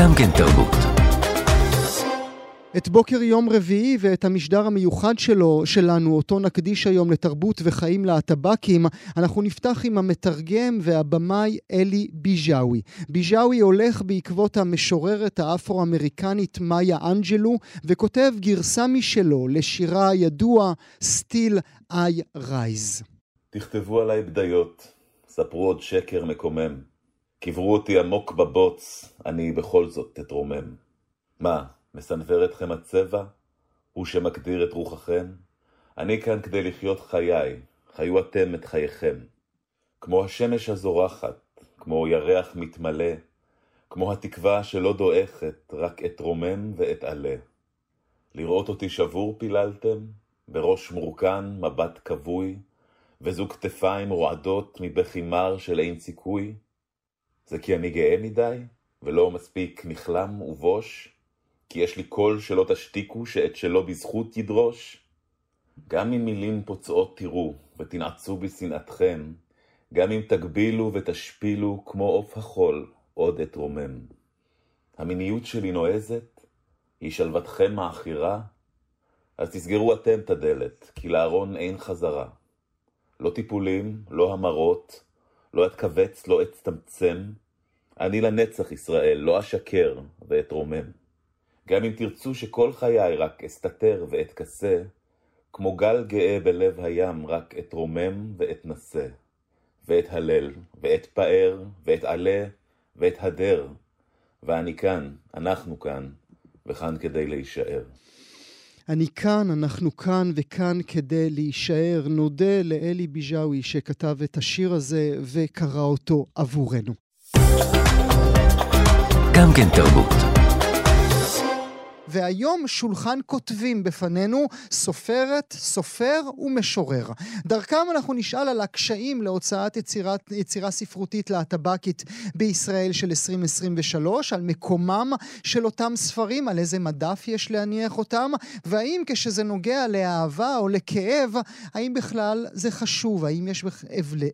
גם כן תרבות. את בוקר יום רביעי ואת המשדר המיוחד שלו, שלנו, אותו נקדיש היום לתרבות וחיים להטב"קים, אנחנו נפתח עם המתרגם והבמאי אלי ביג'אווי. ביג'אווי הולך בעקבות המשוררת האפרו-אמריקנית מאיה אנג'לו, וכותב גרסה משלו לשירה הידוע Still I Rise. תכתבו עליי בדיות, ספרו עוד שקר מקומם. קברו אותי עמוק בבוץ, אני בכל זאת אתרומם. מה, מסנוור אתכם הצבע? הוא שמגדיר את רוחכם? אני כאן כדי לחיות חיי, חיו אתם את חייכם. כמו השמש הזורחת, כמו ירח מתמלא, כמו התקווה שלא דועכת, רק אתרומם ואתעלה. לראות אותי שבור פיללתם? בראש מורכן, מבט כבוי, וזוג כתפיים רועדות מבכי מר של אין סיכוי? זה כי אני גאה מדי, ולא מספיק נכלם ובוש? כי יש לי קול שלא תשתיקו, שאת שלא בזכות ידרוש? גם אם מילים פוצעות תראו, ותנעצו בשנאתכם, גם אם תגבילו ותשפילו, כמו עוף החול, עוד אתרומם. המיניות שלי נועזת? היא שלוותכם מעכירה? אז תסגרו אתם את הדלת, כי לארון אין חזרה. לא טיפולים, לא המרות, לא אתכווץ, לא אצטמצם. אני לנצח ישראל, לא אשקר ואתרומם. גם אם תרצו שכל חיי רק אסתתר ואתכסה, כמו גל גאה בלב הים רק אתרומם ואתנשא, ואתהלל, ואתפאר, ואתעלה, ואתהדר. ואני כאן, אנחנו כאן, וכאן כדי להישאר. אני כאן, אנחנו כאן וכאן כדי להישאר. נודה לאלי ביג'אווי שכתב את השיר הזה וקרא אותו עבורנו. גם כן תרבות. והיום שולחן כותבים בפנינו סופרת, סופר ומשורר. דרכם אנחנו נשאל על הקשיים להוצאת יצירת, יצירה ספרותית להטב"קית בישראל של 2023, על מקומם של אותם ספרים, על איזה מדף יש להניח אותם, והאם כשזה נוגע לאהבה או לכאב, האם בכלל זה חשוב, האם יש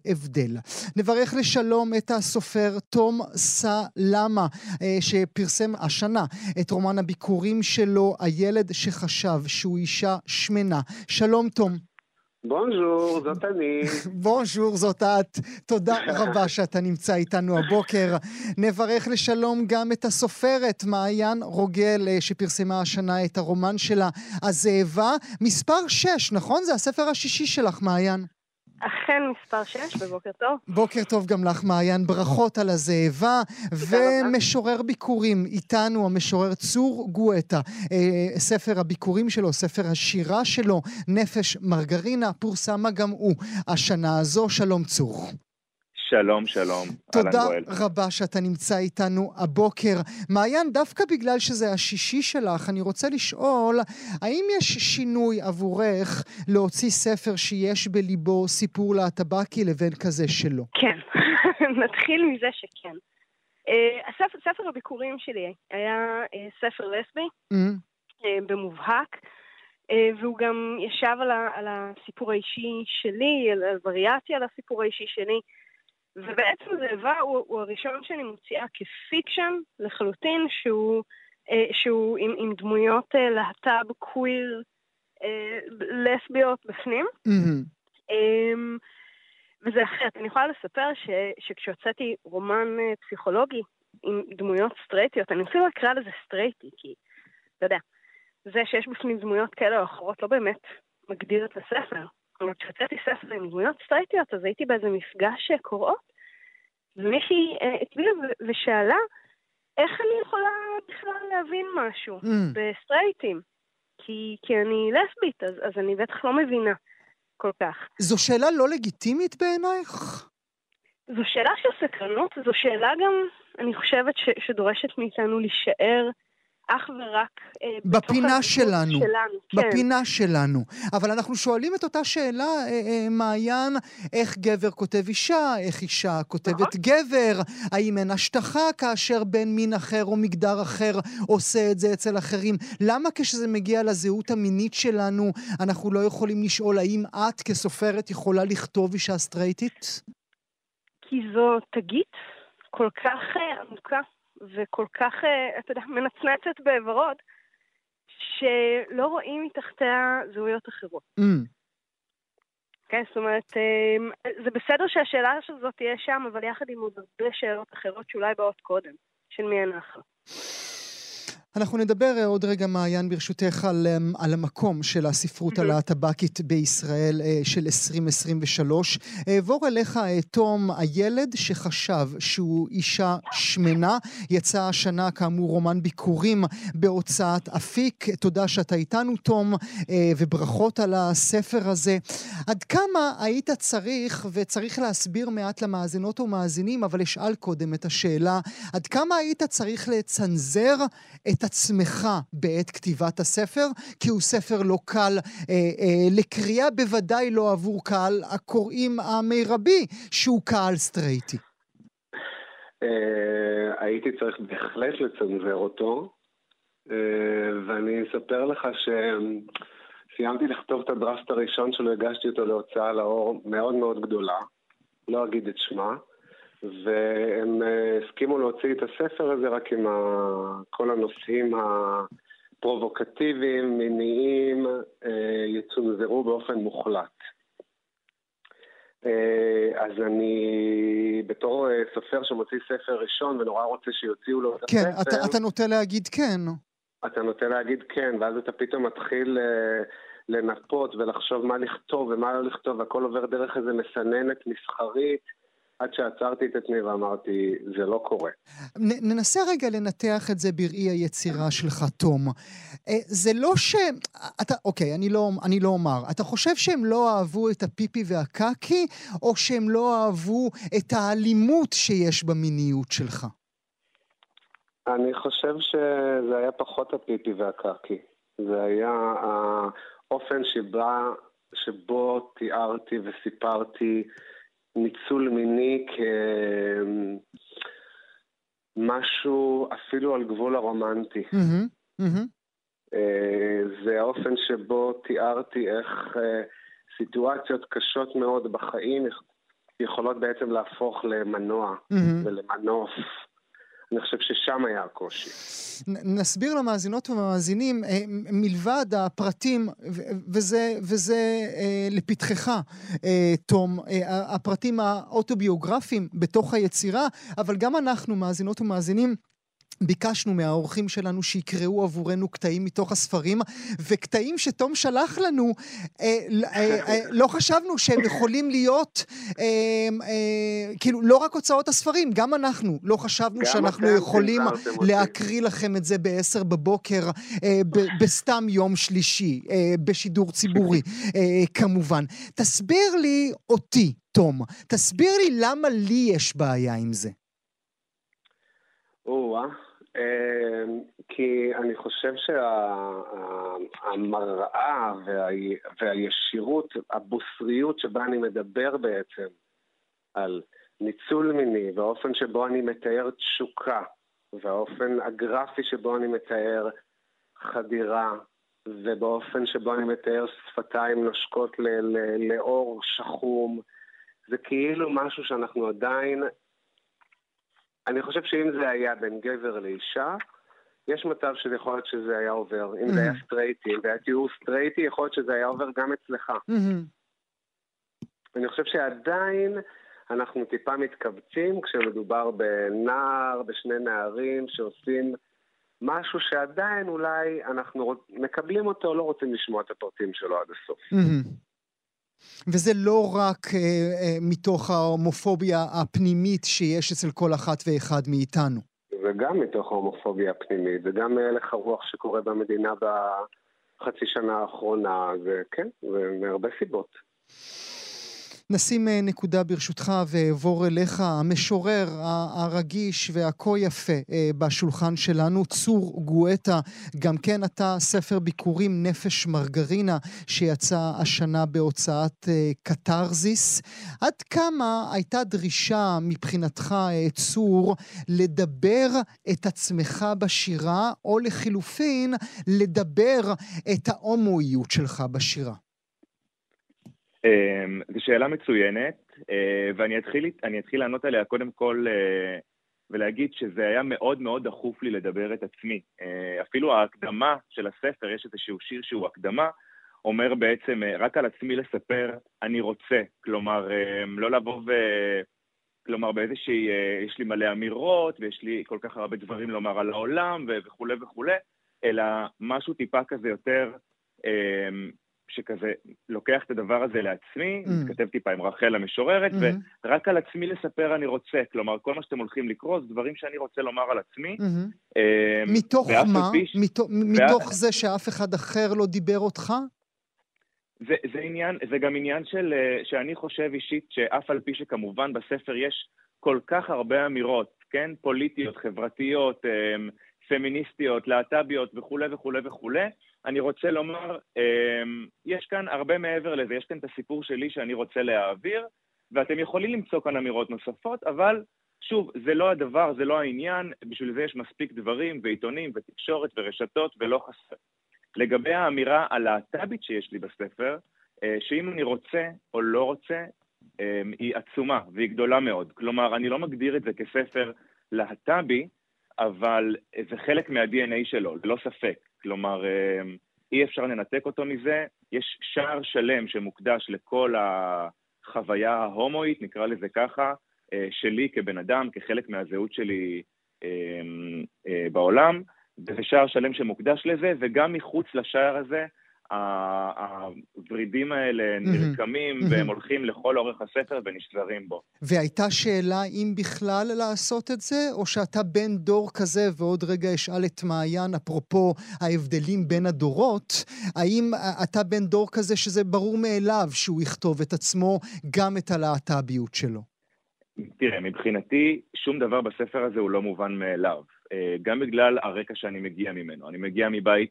הבדל. נברך לשלום את הסופר תום סלמה, אה, שפרסם השנה את רומן הביקורים שלו הילד שחשב שהוא אישה שמנה. שלום, תום. בונז'ור, זאת אני. בונז'ור, זאת את. תודה רבה שאתה נמצא איתנו הבוקר. נברך לשלום גם את הסופרת מעיין רוגל, אה, שפרסמה השנה את הרומן שלה, הזאבה. מספר 6, נכון? זה הספר השישי שלך, מעיין. אכן מספר 6, ובוקר טוב. בוקר טוב גם לך, מעיין. ברכות על הזאבה. ומשורר ביקורים, איתנו המשורר צור גואטה. אה, ספר הביקורים שלו, ספר השירה שלו, נפש מרגרינה, פורסמה גם הוא השנה הזו. שלום צור. שלום, שלום. תודה רבה שאתה נמצא איתנו הבוקר. מעיין, דווקא בגלל שזה השישי שלך, אני רוצה לשאול, האם יש שינוי עבורך להוציא ספר שיש בליבו סיפור להטבקי לבין כזה שלא? כן, נתחיל מזה שכן. Uh, הספר, ספר הביקורים שלי היה uh, ספר לסבי, mm-hmm. uh, במובהק. והוא גם ישב על, ה, על הסיפור האישי שלי, על הווריאציה על הסיפור האישי שלי. ובעצם זאבה הוא, הוא הראשון שאני מוציאה כפיקשן לחלוטין, שהוא, אה, שהוא עם, עם דמויות אה, להט"ב, קוויר, אה, לסביות בפנים. Mm-hmm. אה, וזה אחרת. אני יכולה לספר ש, שכשהוצאתי רומן אה, פסיכולוגי עם דמויות סטרייטיות, אני אפילו אקרא לזה סטרייטי, כי, אתה יודע, זה שיש בפנים דמויות כאלה או אחרות לא באמת מגדיר את הספר. אבל כשהוצאתי ספר עם דמויות סטרייטיות, אז הייתי באיזה מפגש קוראות, ומישהי אה, הצביעה ושאלה, איך אני יכולה בכלל להבין משהו mm. בסטרייטים? כי, כי אני לסבית, אז, אז אני בטח לא מבינה כל כך. זו שאלה לא לגיטימית בעינייך? זו שאלה של סקרנות, זו שאלה גם, אני חושבת, ש, שדורשת מאיתנו להישאר אך ורק אה, בפינה שלנו, שלנו כן. בפינה שלנו. אבל אנחנו שואלים את אותה שאלה, אה, אה, מעיין, איך גבר כותב אישה, איך אישה כותבת נכון. גבר, האם אין השטחה כאשר בן מין אחר או מגדר אחר עושה את זה אצל אחרים? למה כשזה מגיע לזהות המינית שלנו, אנחנו לא יכולים לשאול האם את כסופרת יכולה לכתוב אישה סטרייטית? כי זו תגית כל כך עמוקה וכל כך, אתה יודע, מנצנצת בוורוד, שלא רואים מתחתיה זהויות אחרות. Mm. כן, זאת אומרת, זה בסדר שהשאלה הזאת תהיה שם, אבל יחד עם עוד הרבה שאלות אחרות שאולי באות קודם, של מי אנחנו. אנחנו נדבר אה, עוד רגע, מעיין, ברשותך, על, אמ, על המקום של הספרות הלהט"בקית בישראל אה, של 2023. אעבור אה, אליך, תום, הילד שחשב שהוא אישה שמנה, יצא השנה, כאמור, רומן ביקורים בהוצאת אפיק. תודה שאתה איתנו, תום, וברכות על הספר הזה. עד כמה היית צריך, וצריך להסביר מעט למאזינות ומאזינים, אבל אשאל קודם את השאלה, עד כמה היית צריך לצנזר את עצמך בעת כתיבת הספר, כי הוא ספר לא קל אה, אה, לקריאה, בוודאי לא עבור קהל הקוראים המרבי, שהוא קהל סטרייטי. אה, הייתי צריך בהחלט לצנזר אותו, אה, ואני אספר לך שסיימתי לכתוב את הדראפט הראשון שלו, הגשתי אותו להוצאה לאור מאוד מאוד גדולה, לא אגיד את שמה. והם אה, הסכימו להוציא את הספר הזה רק עם כל הנושאים הפרובוקטיביים, מיניים, אה, יצונזרו באופן מוחלט. אה, אז אני, בתור סופר שמוציא ספר ראשון ונורא רוצה שיוציאו לו את כן, הספר... כן, אתה, אתה נוטה להגיד כן. אתה נוטה להגיד כן, ואז אתה פתאום מתחיל לנפות ולחשוב מה לכתוב ומה לא לכתוב, והכל עובר דרך איזה מסננת מסחרית. עד שעצרתי את עצמי ואמרתי, זה לא קורה. ננסה רגע לנתח את זה בראי היצירה שלך, תום. אה, זה לא ש... אתה, אוקיי, אני לא, אני לא אומר. אתה חושב שהם לא אהבו את הפיפי והקקי, או שהם לא אהבו את האלימות שיש במיניות שלך? אני חושב שזה היה פחות הפיפי והקקי. זה היה האופן שבה, שבו תיארתי וסיפרתי ניצול מיני כמשהו אפילו על גבול הרומנטי. אה, זה האופן שבו תיארתי איך אה, סיטואציות קשות מאוד בחיים יכולות בעצם להפוך למנוע ולמנוף. אני חושב ששם היה הקושי. נסביר למאזינות ומאזינים, אה, מלבד הפרטים, וזה, וזה אה, לפתחך, אה, תום, הפרטים האוטוביוגרפיים בתוך היצירה, אבל גם אנחנו, מאזינות ומאזינים, ביקשנו מהאורחים שלנו שיקראו עבורנו קטעים מתוך הספרים, וקטעים שתום שלח לנו, אה, אה, אה, לא חשבנו שהם יכולים להיות, אה, אה, כאילו, לא רק הוצאות הספרים, גם אנחנו לא חשבנו שאנחנו יכולים להקריא לכם את זה ב-10 בבוקר, אה, ב- בסתם יום שלישי, אה, בשידור ציבורי, אה, כמובן. תסביר לי אותי, תום, תסביר לי למה לי יש בעיה עם זה. או-אה. אמ, כי אני חושב שהמראה והישירות, הבוסריות שבה אני מדבר בעצם על ניצול מיני והאופן שבו אני מתאר תשוקה והאופן הגרפי שבו אני מתאר חדירה ובאופן שבו אני מתאר שפתיים נושקות לאור שחום זה כאילו משהו שאנחנו עדיין אני חושב שאם זה היה בין גבר לאישה, יש מצב שזה יכול להיות שזה היה עובר. אם זה היה mm-hmm. סטרייטי, אם זה היה תיאור סטרייטי, יכול להיות שזה היה עובר גם אצלך. Mm-hmm. אני חושב שעדיין אנחנו טיפה מתכווצים כשמדובר בנער, בשני נערים שעושים משהו שעדיין אולי אנחנו מקבלים אותו, לא רוצים לשמוע את הפרטים שלו עד הסוף. וזה לא רק אה, אה, מתוך ההומופוביה הפנימית שיש אצל כל אחת ואחד מאיתנו. זה גם מתוך ההומופוביה הפנימית, זה גם הלך הרוח שקורה במדינה בחצי שנה האחרונה, זה כן, זה מהרבה סיבות. נשים אה, נקודה ברשותך ואעבור אליך, המשורר הרגיש והכה יפה אה, בשולחן שלנו, צור גואטה, גם כן אתה ספר ביקורים נפש מרגרינה שיצא השנה בהוצאת אה, קתרזיס. עד כמה הייתה דרישה מבחינתך, צור, לדבר את עצמך בשירה, או לחילופין, לדבר את ההומואיות שלך בשירה? אמ, זו שאלה מצוינת, אה, ואני אתחיל, אתחיל לענות עליה קודם כל אה, ולהגיד שזה היה מאוד מאוד דחוף לי לדבר את עצמי. אפילו ההקדמה של הספר, יש איזשהו שיר שהוא הקדמה, אומר בעצם רק על עצמי לספר, אני רוצה. כלומר, לא לבוא ו... כלומר, באיזושהי, יש לי מלא אמירות, ויש לי כל כך הרבה דברים לומר על העולם, וכולי וכולי, אלא משהו טיפה כזה יותר שכזה לוקח את הדבר הזה לעצמי, mm. מתכתב טיפה עם רחל המשוררת, mm-hmm. ורק על עצמי לספר אני רוצה. כלומר, כל מה שאתם הולכים לקרוא זה דברים שאני רוצה לומר על עצמי. Mm-hmm. מתוך מה? ש... מתוך, מתוך זה שאף אחד אחר לא דיבר אותך? זה, זה עניין, זה גם עניין של, אה, שאני חושב אישית שאף על פי שכמובן בספר יש כל כך הרבה אמירות, כן? פוליטיות, חברתיות, אמ, פמיניסטיות, להט"ביות וכולי וכולי וכולי, אני רוצה לומר, אמ, יש כאן הרבה מעבר לזה, יש כאן את הסיפור שלי שאני רוצה להעביר, ואתם יכולים למצוא כאן אמירות נוספות, אבל שוב, זה לא הדבר, זה לא העניין, בשביל זה יש מספיק דברים ועיתונים ותקשורת ורשתות ולא חסר. לגבי האמירה הלהט"בית שיש לי בספר, אה, שאם אני רוצה או לא רוצה, אמ, היא עצומה והיא גדולה מאוד. כלומר, אני לא מגדיר את זה כספר להט"בי, אבל זה חלק מה-DNA שלו, ללא ספק. כלומר, אמ, אי אפשר לנתק אותו מזה. יש שער שלם שמוקדש לכל החוויה ההומואית, נקרא לזה ככה, אה, שלי כבן אדם, כחלק מהזהות שלי אמ, אה, בעולם, וזה שער שלם שמוקדש לזה, וגם מחוץ לשער הזה, הוורידים האלה נרקמים mm-hmm. והם הולכים לכל אורך הספר ונשזרים בו. והייתה שאלה אם בכלל לעשות את זה, או שאתה בן דור כזה, ועוד רגע אשאל את מעיין, אפרופו ההבדלים בין הדורות, האם אתה בן דור כזה שזה ברור מאליו שהוא יכתוב את עצמו, גם את הלהט"ביות שלו? תראה, מבחינתי, שום דבר בספר הזה הוא לא מובן מאליו. אה, גם בגלל הרקע שאני מגיע ממנו. אני מגיע מבית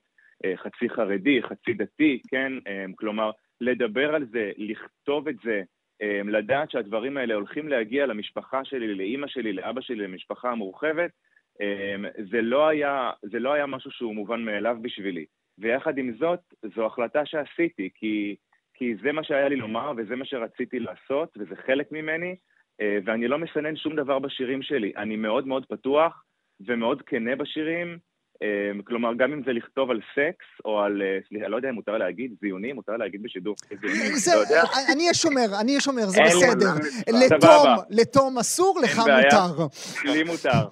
חצי חרדי, חצי דתי, כן? אה, כלומר, לדבר על זה, לכתוב את זה, אה, לדעת שהדברים האלה הולכים להגיע למשפחה שלי, לאימא שלי, לאבא שלי, למשפחה המורחבת, זה לא היה, זה לא היה משהו שהוא מובן מאליו בשבילי. ויחד עם זאת, זו החלטה שעשיתי, כי, כי זה מה שהיה לי לומר וזה מה שרציתי לעשות, וזה חלק ממני, ואני לא מסנן שום דבר בשירים שלי. אני מאוד מאוד פתוח ומאוד כנה בשירים, כלומר, גם אם זה לכתוב על סקס, או על, אה, סליחה, לא יודע אם מותר להגיד זיונים, מותר להגיד בשידור. לא אני אהיה שומר, אני אהיה שומר, זה בסדר. לתום, לתום אסור, לך מותר. לי מותר.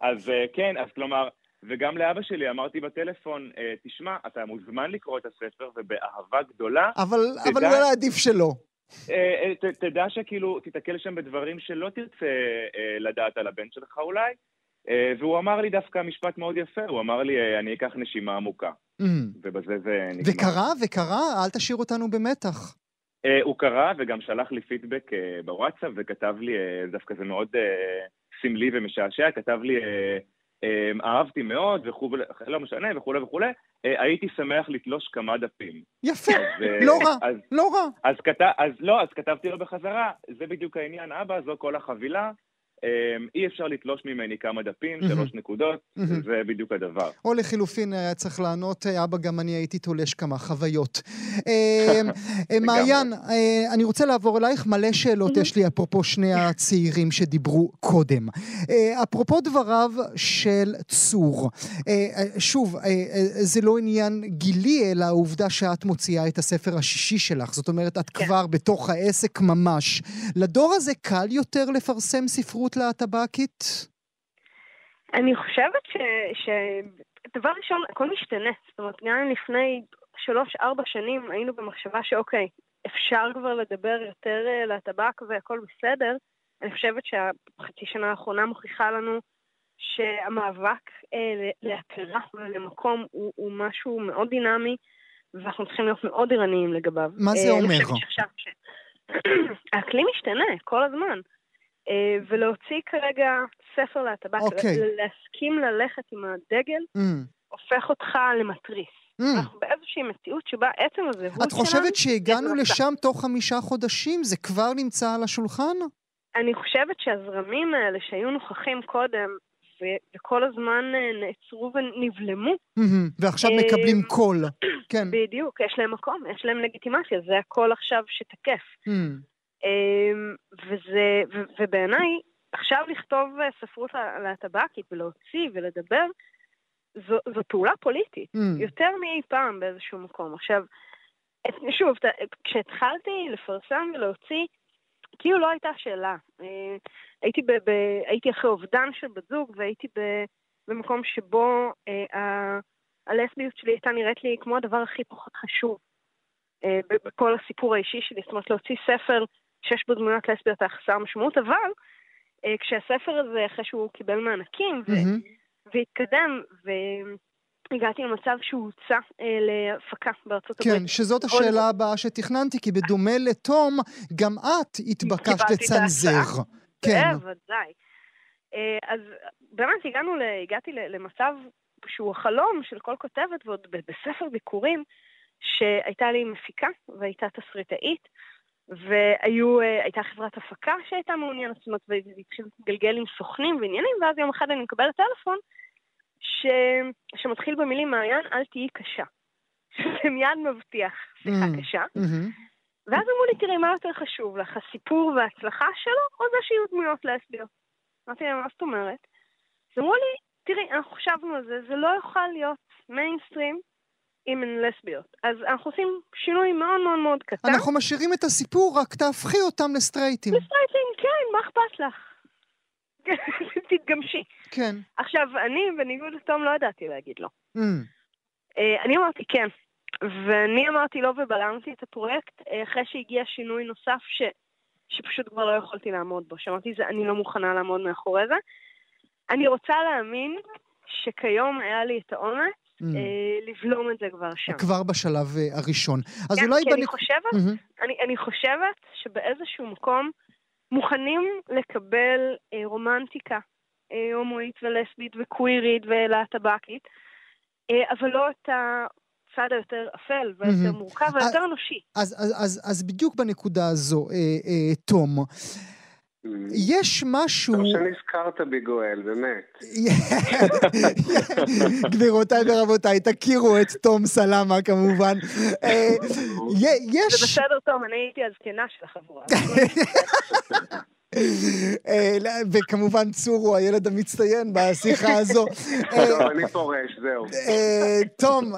אז אה, כן, אז כלומר, וגם לאבא שלי אמרתי בטלפון, אה, תשמע, אתה מוזמן לקרוא את הספר, ובאהבה גדולה. אבל אולי עדיף שלא. תדע שכאילו, תיתקל שם בדברים שלא תרצה לדעת על הבן שלך אולי. אה, והוא אמר לי דווקא משפט מאוד יפה, הוא אמר לי, אה, אני אקח נשימה עמוקה. Mm. ובזה זה נגמר. וקרה, וקרה, אל תשאיר אותנו במתח. Uh, הוא קרא וגם שלח לי פידבק בוואטסאפ וכתב לי, דווקא זה מאוד סמלי ומשעשע, כתב לי, אהבתי מאוד וכולי, לא משנה וכולי וכולי, הייתי שמח לתלוש כמה דפים. יפה, אז, לא רע, אז, לא רע. אז, כת, אז לא, אז כתבתי לו בחזרה, זה בדיוק העניין, אבא, זו כל החבילה, אי אפשר לתלוש ממני כמה דפים, שלוש נקודות, זה בדיוק הדבר. או לחילופין, היה צריך לענות, אה, אבא, גם אני הייתי תולש כמה חוויות. אמ, אה, מעיין, אה, אני רוצה לעבור אלייך, מלא שאלות יש לי אפרופו שני הצעירים שדיברו קודם. אפרופו דבריו של צור, שוב, זה לא עניין גילי, אלא העובדה שאת מוציאה את הספר השישי שלך, זאת אומרת, את כן. כבר בתוך העסק ממש. לדור הזה קל יותר לפרסם ספרות התמכרות להטבקית? אני חושבת ש... ש... דבר ראשון, הכל משתנה. זאת אומרת, גם אם לפני שלוש-ארבע שנים היינו במחשבה שאוקיי, אפשר כבר לדבר יותר אה, לטבק והכל בסדר, אני חושבת שהחצי שנה האחרונה מוכיחה לנו שהמאבק אה, להכרה ולמקום הוא, הוא משהו מאוד דינמי, ואנחנו צריכים להיות מאוד ערניים לגביו. מה זה אה, אומר? אני חושבת שעכשיו... האקלים משתנה כל הזמן. אה, ולהוציא כרגע ספר להטבק, okay. אוקיי. להסכים ללכת עם הדגל, mm. הופך אותך למתריס. Mm. אנחנו באיזושהי מציאות שבה עצם הזהות שלנו... את חושבת שהגענו לשם תוך חמישה חודשים? זה כבר נמצא על השולחן? אני חושבת שהזרמים האלה שהיו נוכחים קודם, ו- וכל הזמן אה, נעצרו ונבלמו. Mm-hmm. ועכשיו מקבלים אה, קול. כן. בדיוק, יש להם מקום, יש להם לגיטימציה, זה הקול עכשיו שתקף. אמ, וזה, ובעיניי, עכשיו לכתוב אה, ספרות על הטבקית ולהוציא ולדבר, זו, זו פעולה פוליטית, mm. יותר מאי פעם באיזשהו מקום. עכשיו, שוב, כשהתחלתי לפרסם ולהוציא, כאילו לא הייתה שאלה. אה, הייתי, ב, ב, הייתי אחרי אובדן של בת זוג, והייתי ב, במקום שבו אה, הלסביות שלי הייתה נראית לי כמו הדבר הכי פחות חשוב אה, בכל הסיפור האישי שלי. זאת אומרת, להוציא ספר שיש בו דמויות לסביות היה חסר משמעות, אבל אה, כשהספר הזה, אחרי שהוא קיבל מענקים mm-hmm. והתקדם, ו... הגעתי למצב שהוא הוצא אה, להפקה בארצות כן, הברית. כן, שזאת השאלה הבאה שתכננתי, כי בדומה לתום, גם את התבקשת לצנזר. כן. בוודאי. אה, אז באמת הגענו, הגעתי למצב שהוא החלום של כל כותבת, ועוד בספר ביקורים, שהייתה לי מפיקה והייתה תסריטאית, והייתה חברת הפקה שהייתה מעוניינת, זאת אומרת, והתחיל להתגלגל עם סוכנים ועניינים, ואז יום אחד אני מקבלת טלפון ש... שמתחיל במילים מעיין, אל תהיי קשה. שזה מיד מבטיח שיחה mm-hmm. קשה. Mm-hmm. ואז אמרו לי, תראי, מה יותר חשוב לך, הסיפור וההצלחה שלו, או זה שיהיו דמויות לסביות? אמרתי להם, מה זאת אומרת? אז אמרו לי, תראי, אנחנו חשבנו על זה, זה לא יוכל להיות מיינסטרים אם הן לסביות. אז אנחנו עושים שינוי מאוד מאוד מאוד קטן. אנחנו משאירים את הסיפור, רק תהפכי אותם לסטרייטים. לסטרייטים, כן, מה אכפת לך? תתגמשי. כן. עכשיו, אני, בניגוד לתום, לא ידעתי להגיד לא. Mm. Uh, אני אמרתי כן, ואני אמרתי לא ובלמתי את הפרויקט uh, אחרי שהגיע שינוי נוסף ש, שפשוט כבר לא יכולתי לעמוד בו. שאמרתי, אני לא מוכנה לעמוד מאחורי זה. אני רוצה להאמין שכיום היה לי את האומץ mm. uh, לבלום את זה כבר שם. כבר בשלב uh, הראשון. אז כן, אולי... כי בנ... אני חושבת, mm-hmm. אני, אני חושבת שבאיזשהו מקום מוכנים לקבל אה, רומנטיקה אה, הומואית ולסבית וקווירית ולהטבקית, אה, אבל לא את הצד היותר אפל mm-hmm. מורכב ויותר אנושי. אז, אז, אז, אז בדיוק בנקודה הזו, אה, אה, תום, יש משהו... טוב שנזכרת בי גואל, באמת. גבירותיי ורבותיי, תכירו את תום סלמה כמובן. אה, זה בסדר, תום, אני הייתי הזקנה של החבורה. אה, וכמובן צור הוא הילד המצטיין בשיחה הזו. טוב, אני פורש, זהו. אה, תום,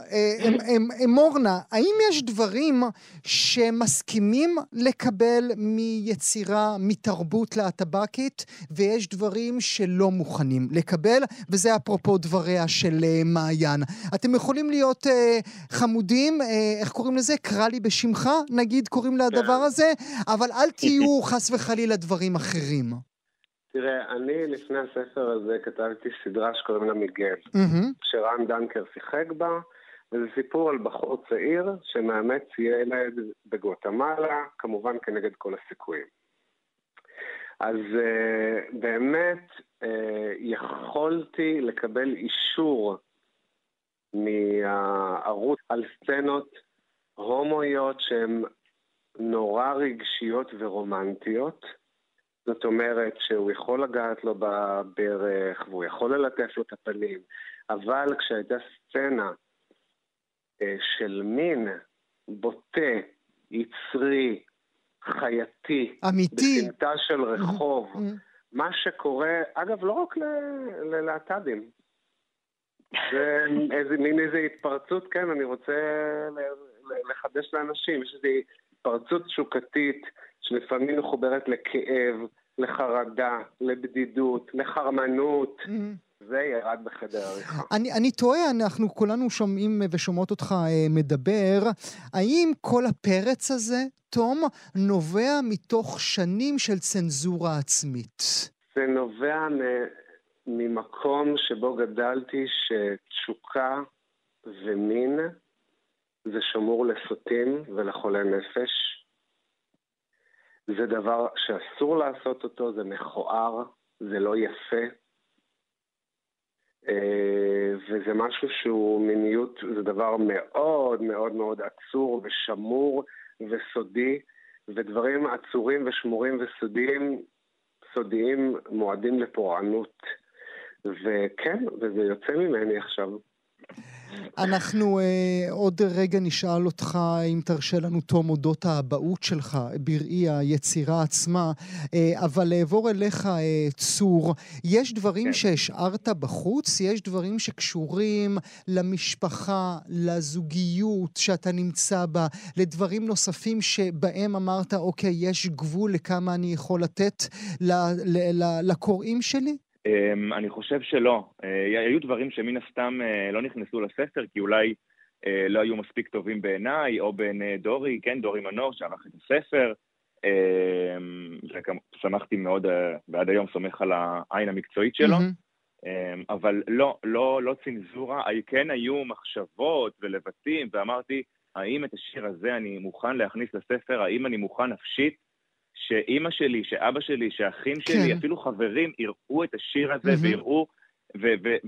אמורנה, האם יש דברים שמסכימים לקבל מיצירה, מתרבות להטבקית, ויש דברים שלא מוכנים לקבל, וזה אפרופו דבריה של אה, מעיין. אתם יכולים להיות חמודים, איך קוראים לזה? קרא לי בשמך, נגיד קוראים לדבר כן. הזה, אבל אל תהיו חס וחלילה דברים אחרים? תראה, אני לפני הספר הזה כתבתי סדרה שקוראים לה מיגל, mm-hmm. שרן דנקר שיחק בה, וזה סיפור על בחור צעיר שמאמץ ילד בגואטמלה, כמובן כנגד כל הסיכויים. אז uh, באמת uh, יכולתי לקבל אישור מהערוץ על סצנות הומואיות שהן נורא רגשיות ורומנטיות. זאת אומרת שהוא יכול לגעת לו בברך והוא יכול ללטף לו את הפנים, אבל כשהייתה סצנה אה, של מין בוטה, יצרי, חייתי, אמיתי, בסמטה של רחוב, mm-hmm. מה שקורה, אגב, לא רק ללהט"בים. זה איזה, מין איזו התפרצות, כן, אני רוצה לחדש לאנשים. יש איזו התפרצות תשוקתית שלפעמים מחוברת לכאב, לחרדה, לבדידות, לחרמנות. Mm-hmm. זה ירד בחדר עריכה. אני, אני תוהה, אנחנו כולנו שומעים ושומעות אותך אה, מדבר, האם כל הפרץ הזה, תום, נובע מתוך שנים של צנזורה עצמית? זה נובע ממקום שבו גדלתי שתשוקה ומין זה שמור לסוטים ולחולי נפש. זה דבר שאסור לעשות אותו, זה מכוער, זה לא יפה. אה, וזה משהו שהוא מיניות, זה דבר מאוד מאוד מאוד עצור ושמור וסודי, ודברים עצורים ושמורים וסודיים, סודיים מועדים לפורענות. וכן, וזה יוצא ממני עכשיו. אנחנו uh, עוד רגע נשאל אותך, אם תרשה לנו, תום, אודות האבהות שלך בראי היצירה עצמה, uh, אבל אעבור אליך, uh, צור. יש דברים כן. שהשארת בחוץ? יש דברים שקשורים למשפחה, לזוגיות שאתה נמצא בה, לדברים נוספים שבהם אמרת, אוקיי, יש גבול לכמה אני יכול לתת לקוראים שלי? Um, אני חושב שלא. Uh, היו דברים שמן הסתם uh, לא נכנסו לספר, כי אולי uh, לא היו מספיק טובים בעיניי, או בעיני דורי, כן, דורי מנור שערך את הספר. Um, שמחתי מאוד, ועד היום סומך על העין המקצועית שלו. Um, אבל לא, לא, לא צנזורה. כן היו מחשבות ולבטים, ואמרתי, האם את השיר הזה אני מוכן להכניס לספר? האם אני מוכן נפשית? שאימא שלי, שאבא שלי, שאחים כן. שלי, אפילו חברים, יראו את השיר הזה mm-hmm. ויראו,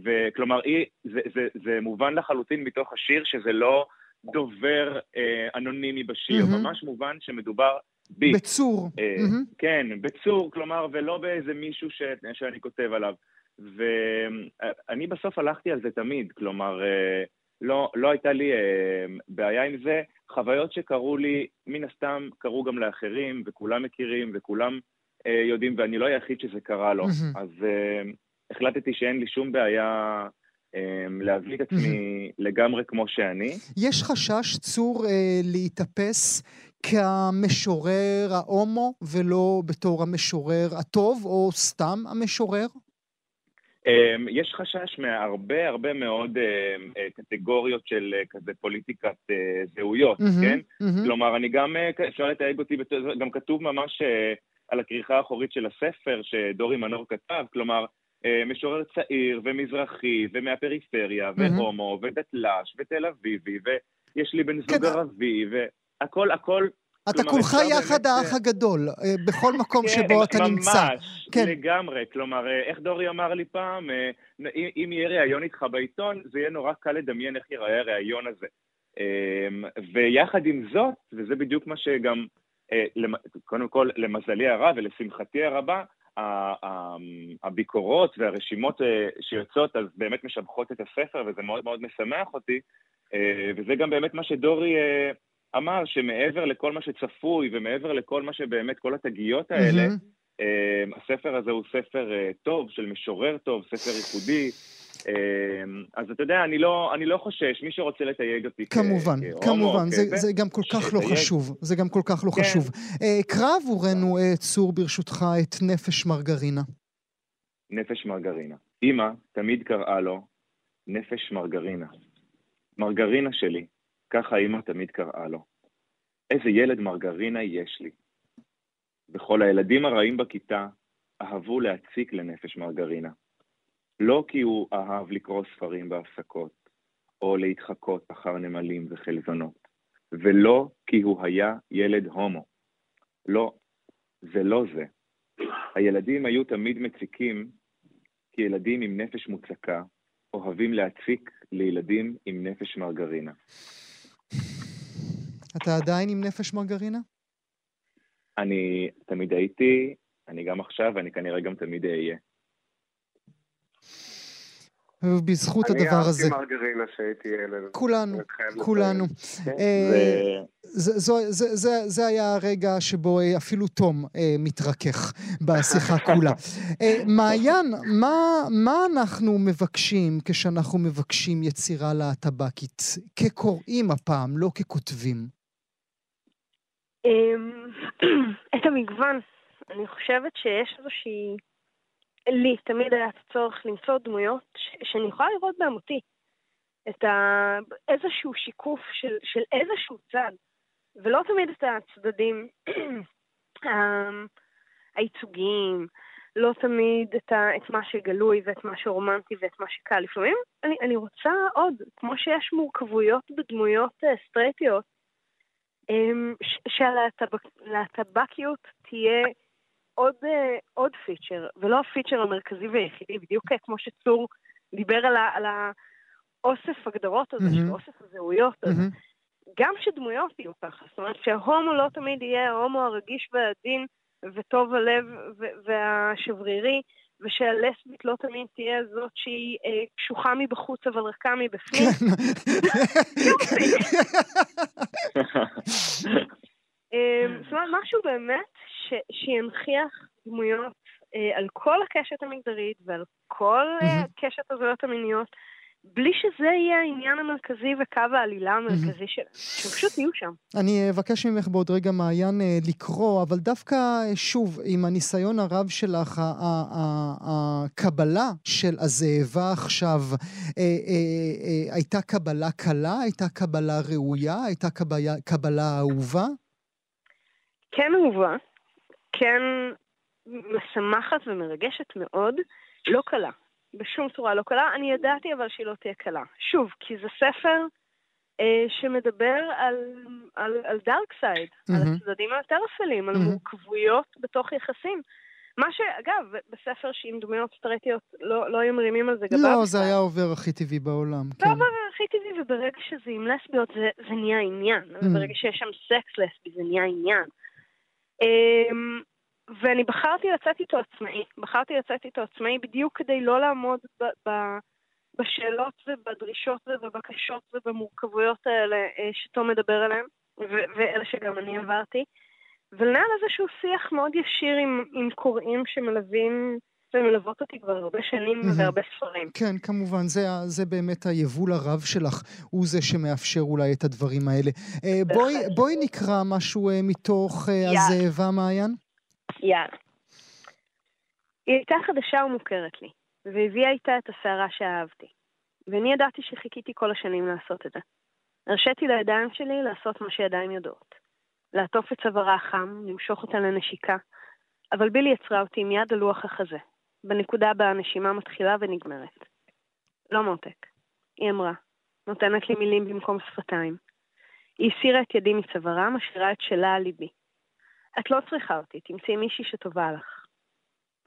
וכלומר, זה, זה, זה מובן לחלוטין מתוך השיר שזה לא דובר אה, אנונימי בשיר, mm-hmm. ממש מובן שמדובר בי. בצור. אה, mm-hmm. כן, בצור, כלומר, ולא באיזה מישהו ש, שאני כותב עליו. ואני בסוף הלכתי על זה תמיד, כלומר, אה, לא, לא הייתה לי אה, בעיה עם זה. חוויות שקרו לי, מן הסתם קרו גם לאחרים, וכולם מכירים, וכולם אה, יודעים, ואני לא היחיד שזה קרה לו. Mm-hmm. אז אה, החלטתי שאין לי שום בעיה אה, להביא את עצמי mm-hmm. לגמרי כמו שאני. יש חשש, צור, אה, להיתפס כמשורר ההומו, ולא בתור המשורר הטוב, או סתם המשורר? אמ, יש חשש מהרבה הרבה מאוד אמ, אה, קטגוריות של אה, כזה פוליטיקת אה, זהויות, כן? כלומר, אני גם, אפשר לתייג אותי, גם כתוב ממש על הכריכה האחורית של הספר שדורי מנור כתב, כלומר, משורר צעיר ומזרחי ומהפריפריה. והומו ודתל"ש ותל אביבי ויש לי בן זוג כן. ערבי והכל, הכל אתה כולך יחד האח הגדול, אה, בכל מקום כן, שבו אתה נמצא. ממש, כן. לגמרי. כלומר, אה, איך דורי אמר לי פעם, אה, אם יהיה ראיון איתך בעיתון, זה יהיה נורא קל לדמיין איך ייראה הראיון הזה. ויחד עם זאת, וזה בדיוק מה שגם, קודם כל, למזלי הרב ולשמחתי הרבה, הביקורות והרשימות שיוצאות אז באמת משבחות את הספר, וזה מאוד מאוד משמח אותי, וזה גם באמת מה שדורי אמר שמעבר לכל מה שצפוי ומעבר לכל מה שבאמת, כל התגיות האלה, mm-hmm. הספר הזה הוא ספר אה, טוב, של משורר טוב, ספר ייחודי. אה, אז אתה יודע, אני לא, אני לא חושש, מי שרוצה לתייג אותי כמובן, כהומו, כמובן, זה, זה גם כל כך לא חשוב, זה גם כל כך לא כן. חשוב. קרא עבורנו, צור, ברשותך, את נפש מרגרינה. נפש מרגרינה. אמא תמיד קראה לו נפש מרגרינה. מרגרינה שלי, ככה אימא תמיד קראה לו. איזה ילד מרגרינה יש לי. וכל הילדים הרעים בכיתה אהבו להציק לנפש מרגרינה. לא כי הוא אהב לקרוא ספרים בהפסקות, או להתחקות אחר נמלים וחלזונות, ולא כי הוא היה ילד הומו. לא, זה לא זה. הילדים היו תמיד מציקים, כי ילדים עם נפש מוצקה אוהבים להציק לילדים עם נפש מרגרינה. אתה עדיין עם נפש מרגרינה? אני תמיד הייתי, אני גם עכשיו, ואני כנראה גם תמיד אהיה. ובזכות הדבר הזה. אני אהבתי מרגרינה שהייתי ילד. כולנו, כולנו. כן. אה, זה היה הרגע שבו אה, אפילו תום אה, מתרכך בשיחה כולה. מעיין, מה אנחנו מבקשים כשאנחנו מבקשים יצירה להטבקית? כקוראים הפעם, לא ככותבים. אמ, את המגוון. אני חושבת שיש איזושהי... לי תמיד היה צורך למצוא דמויות. שאני יכולה לראות בהם אותי. את ה... איזשהו שיקוף של, של איזשהו צד, ולא תמיד את הצדדים הייצוגיים, לא תמיד את, ה... את מה שגלוי ואת מה שרומנטי ואת מה שקל. לפעמים אני, אני רוצה עוד, כמו שיש מורכבויות בדמויות אה, סטרייטיות, אמ, שלהטבקיות תהיה עוד, אה, עוד פיצ'ר, ולא הפיצ'ר המרכזי והיחידי, בדיוק כמו שצור דיבר על, ה, על האוסף הגדרות הזה, mm-hmm. אוסף הזהויות הזה. Mm-hmm. גם שדמויות יהיו ככה, זאת אומרת שההומו לא תמיד יהיה ההומו הרגיש והעדין וטוב הלב והשברירי, ושהלסבית לא תמיד תהיה זאת שהיא אה, קשוחה מבחוץ אבל רכה מבפנים. זאת אומרת, משהו באמת שינכיח דמויות אה, על כל הקשת המגדרית ועל כל אה, קשת הזויות המיניות. בלי שזה יהיה העניין המרכזי וקו העלילה המרכזי שלהם, שפשוט יהיו שם. אני אבקש ממך בעוד רגע, מעיין, אה, לקרוא, אבל דווקא, שוב, עם הניסיון הרב שלך, הקבלה של הזאבה עכשיו, הייתה קבלה קלה? הייתה קבלה ראויה? הייתה קבלה אהובה? כן אהובה, כן משמחת ומרגשת מאוד, לא קלה. בשום צורה לא קלה. אני ידעתי אבל שהיא לא תהיה קלה. שוב, כי זה ספר אה, שמדבר על, על, על דארק סייד, mm-hmm. על הצדדים היותר אפלים, על mm-hmm. מורכבויות בתוך יחסים. מה שאגב, בספר שעם דמויות סטרטיות לא, לא היו מרימים על זה גבה. לא, זה היה עובר הכי טבעי בעולם. זה כן. עובר הכי טבעי, וברגע שזה עם לסביות זה, זה נהיה עניין. Mm. וברגע שיש שם סקס לסבי זה נהיה עניין. אמ, ואני בחרתי לצאת איתו עצמאי. בחרתי לצאת איתו עצמאי בדיוק כדי לא לעמוד ב- ב- בשאלות ובדרישות ובבקשות ובמורכבויות האלה אה, שתום מדבר עליהן, ו- ואלה שגם אני עברתי. ולנהל איזשהו שיח מאוד ישיר עם, עם קוראים שמלווים ומלוות אותי כבר הרבה שנים. והרבה ספרים. כן, כמובן, זה, זה באמת היבול הרב שלך, הוא זה שמאפשר אולי את הדברים האלה. Uh, בואי, בואי נקרא משהו uh, מתוך uh, הזאבה, מעיין. יאללה. היא הייתה חדשה ומוכרת לי, והביאה איתה את הסערה שאהבתי. ואני ידעתי שחיכיתי כל השנים לעשות את זה. הרשיתי לידיים שלי לעשות מה שידיים יודעות. לעטוף את צווארה החם, למשוך אותה לנשיקה, אבל בילי יצרה אותי עם יד על לוח החזה, בנקודה בה הנשימה מתחילה ונגמרת. לא מותק, היא אמרה, נותנת לי מילים במקום שפתיים. היא הסירה את ידי מצווארה, משאירה את שלה על ליבי. את לא צריכה אותי, תמצאי מישהי שטובה לך.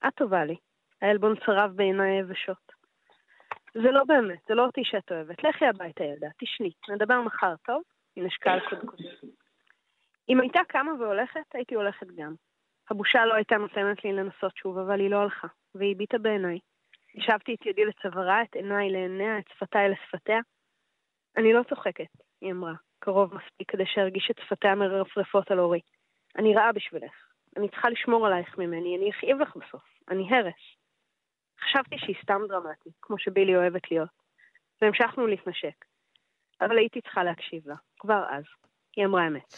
את טובה לי. העלבון צרב בעיניי היבשות. זה לא באמת, זה לא אותי שאת אוהבת. לכי הביתה, ילדה, תשני, נדבר מחר, טוב? היא נשקה על קודקוד. אם הייתה קמה והולכת, הייתי הולכת גם. הבושה לא הייתה נותנת לי לנסות שוב, אבל היא לא הלכה, והיא הביטה בעיניי. השבתי את ידי לצווארה, את עיניי לעיניה, את שפתיי לשפתיה. אני לא צוחקת, היא אמרה, קרוב מספיק כדי שארגיש את שפתיה מרפרפות על אורי. אני רעה בשבילך. אני צריכה לשמור עלייך ממני, אני אכאיב לך בסוף. אני הרס. חשבתי שהיא סתם דרמטית, כמו שבילי אוהבת להיות. והמשכנו להתנשק. אבל הייתי צריכה להקשיב לה, כבר אז. היא אמרה אמת.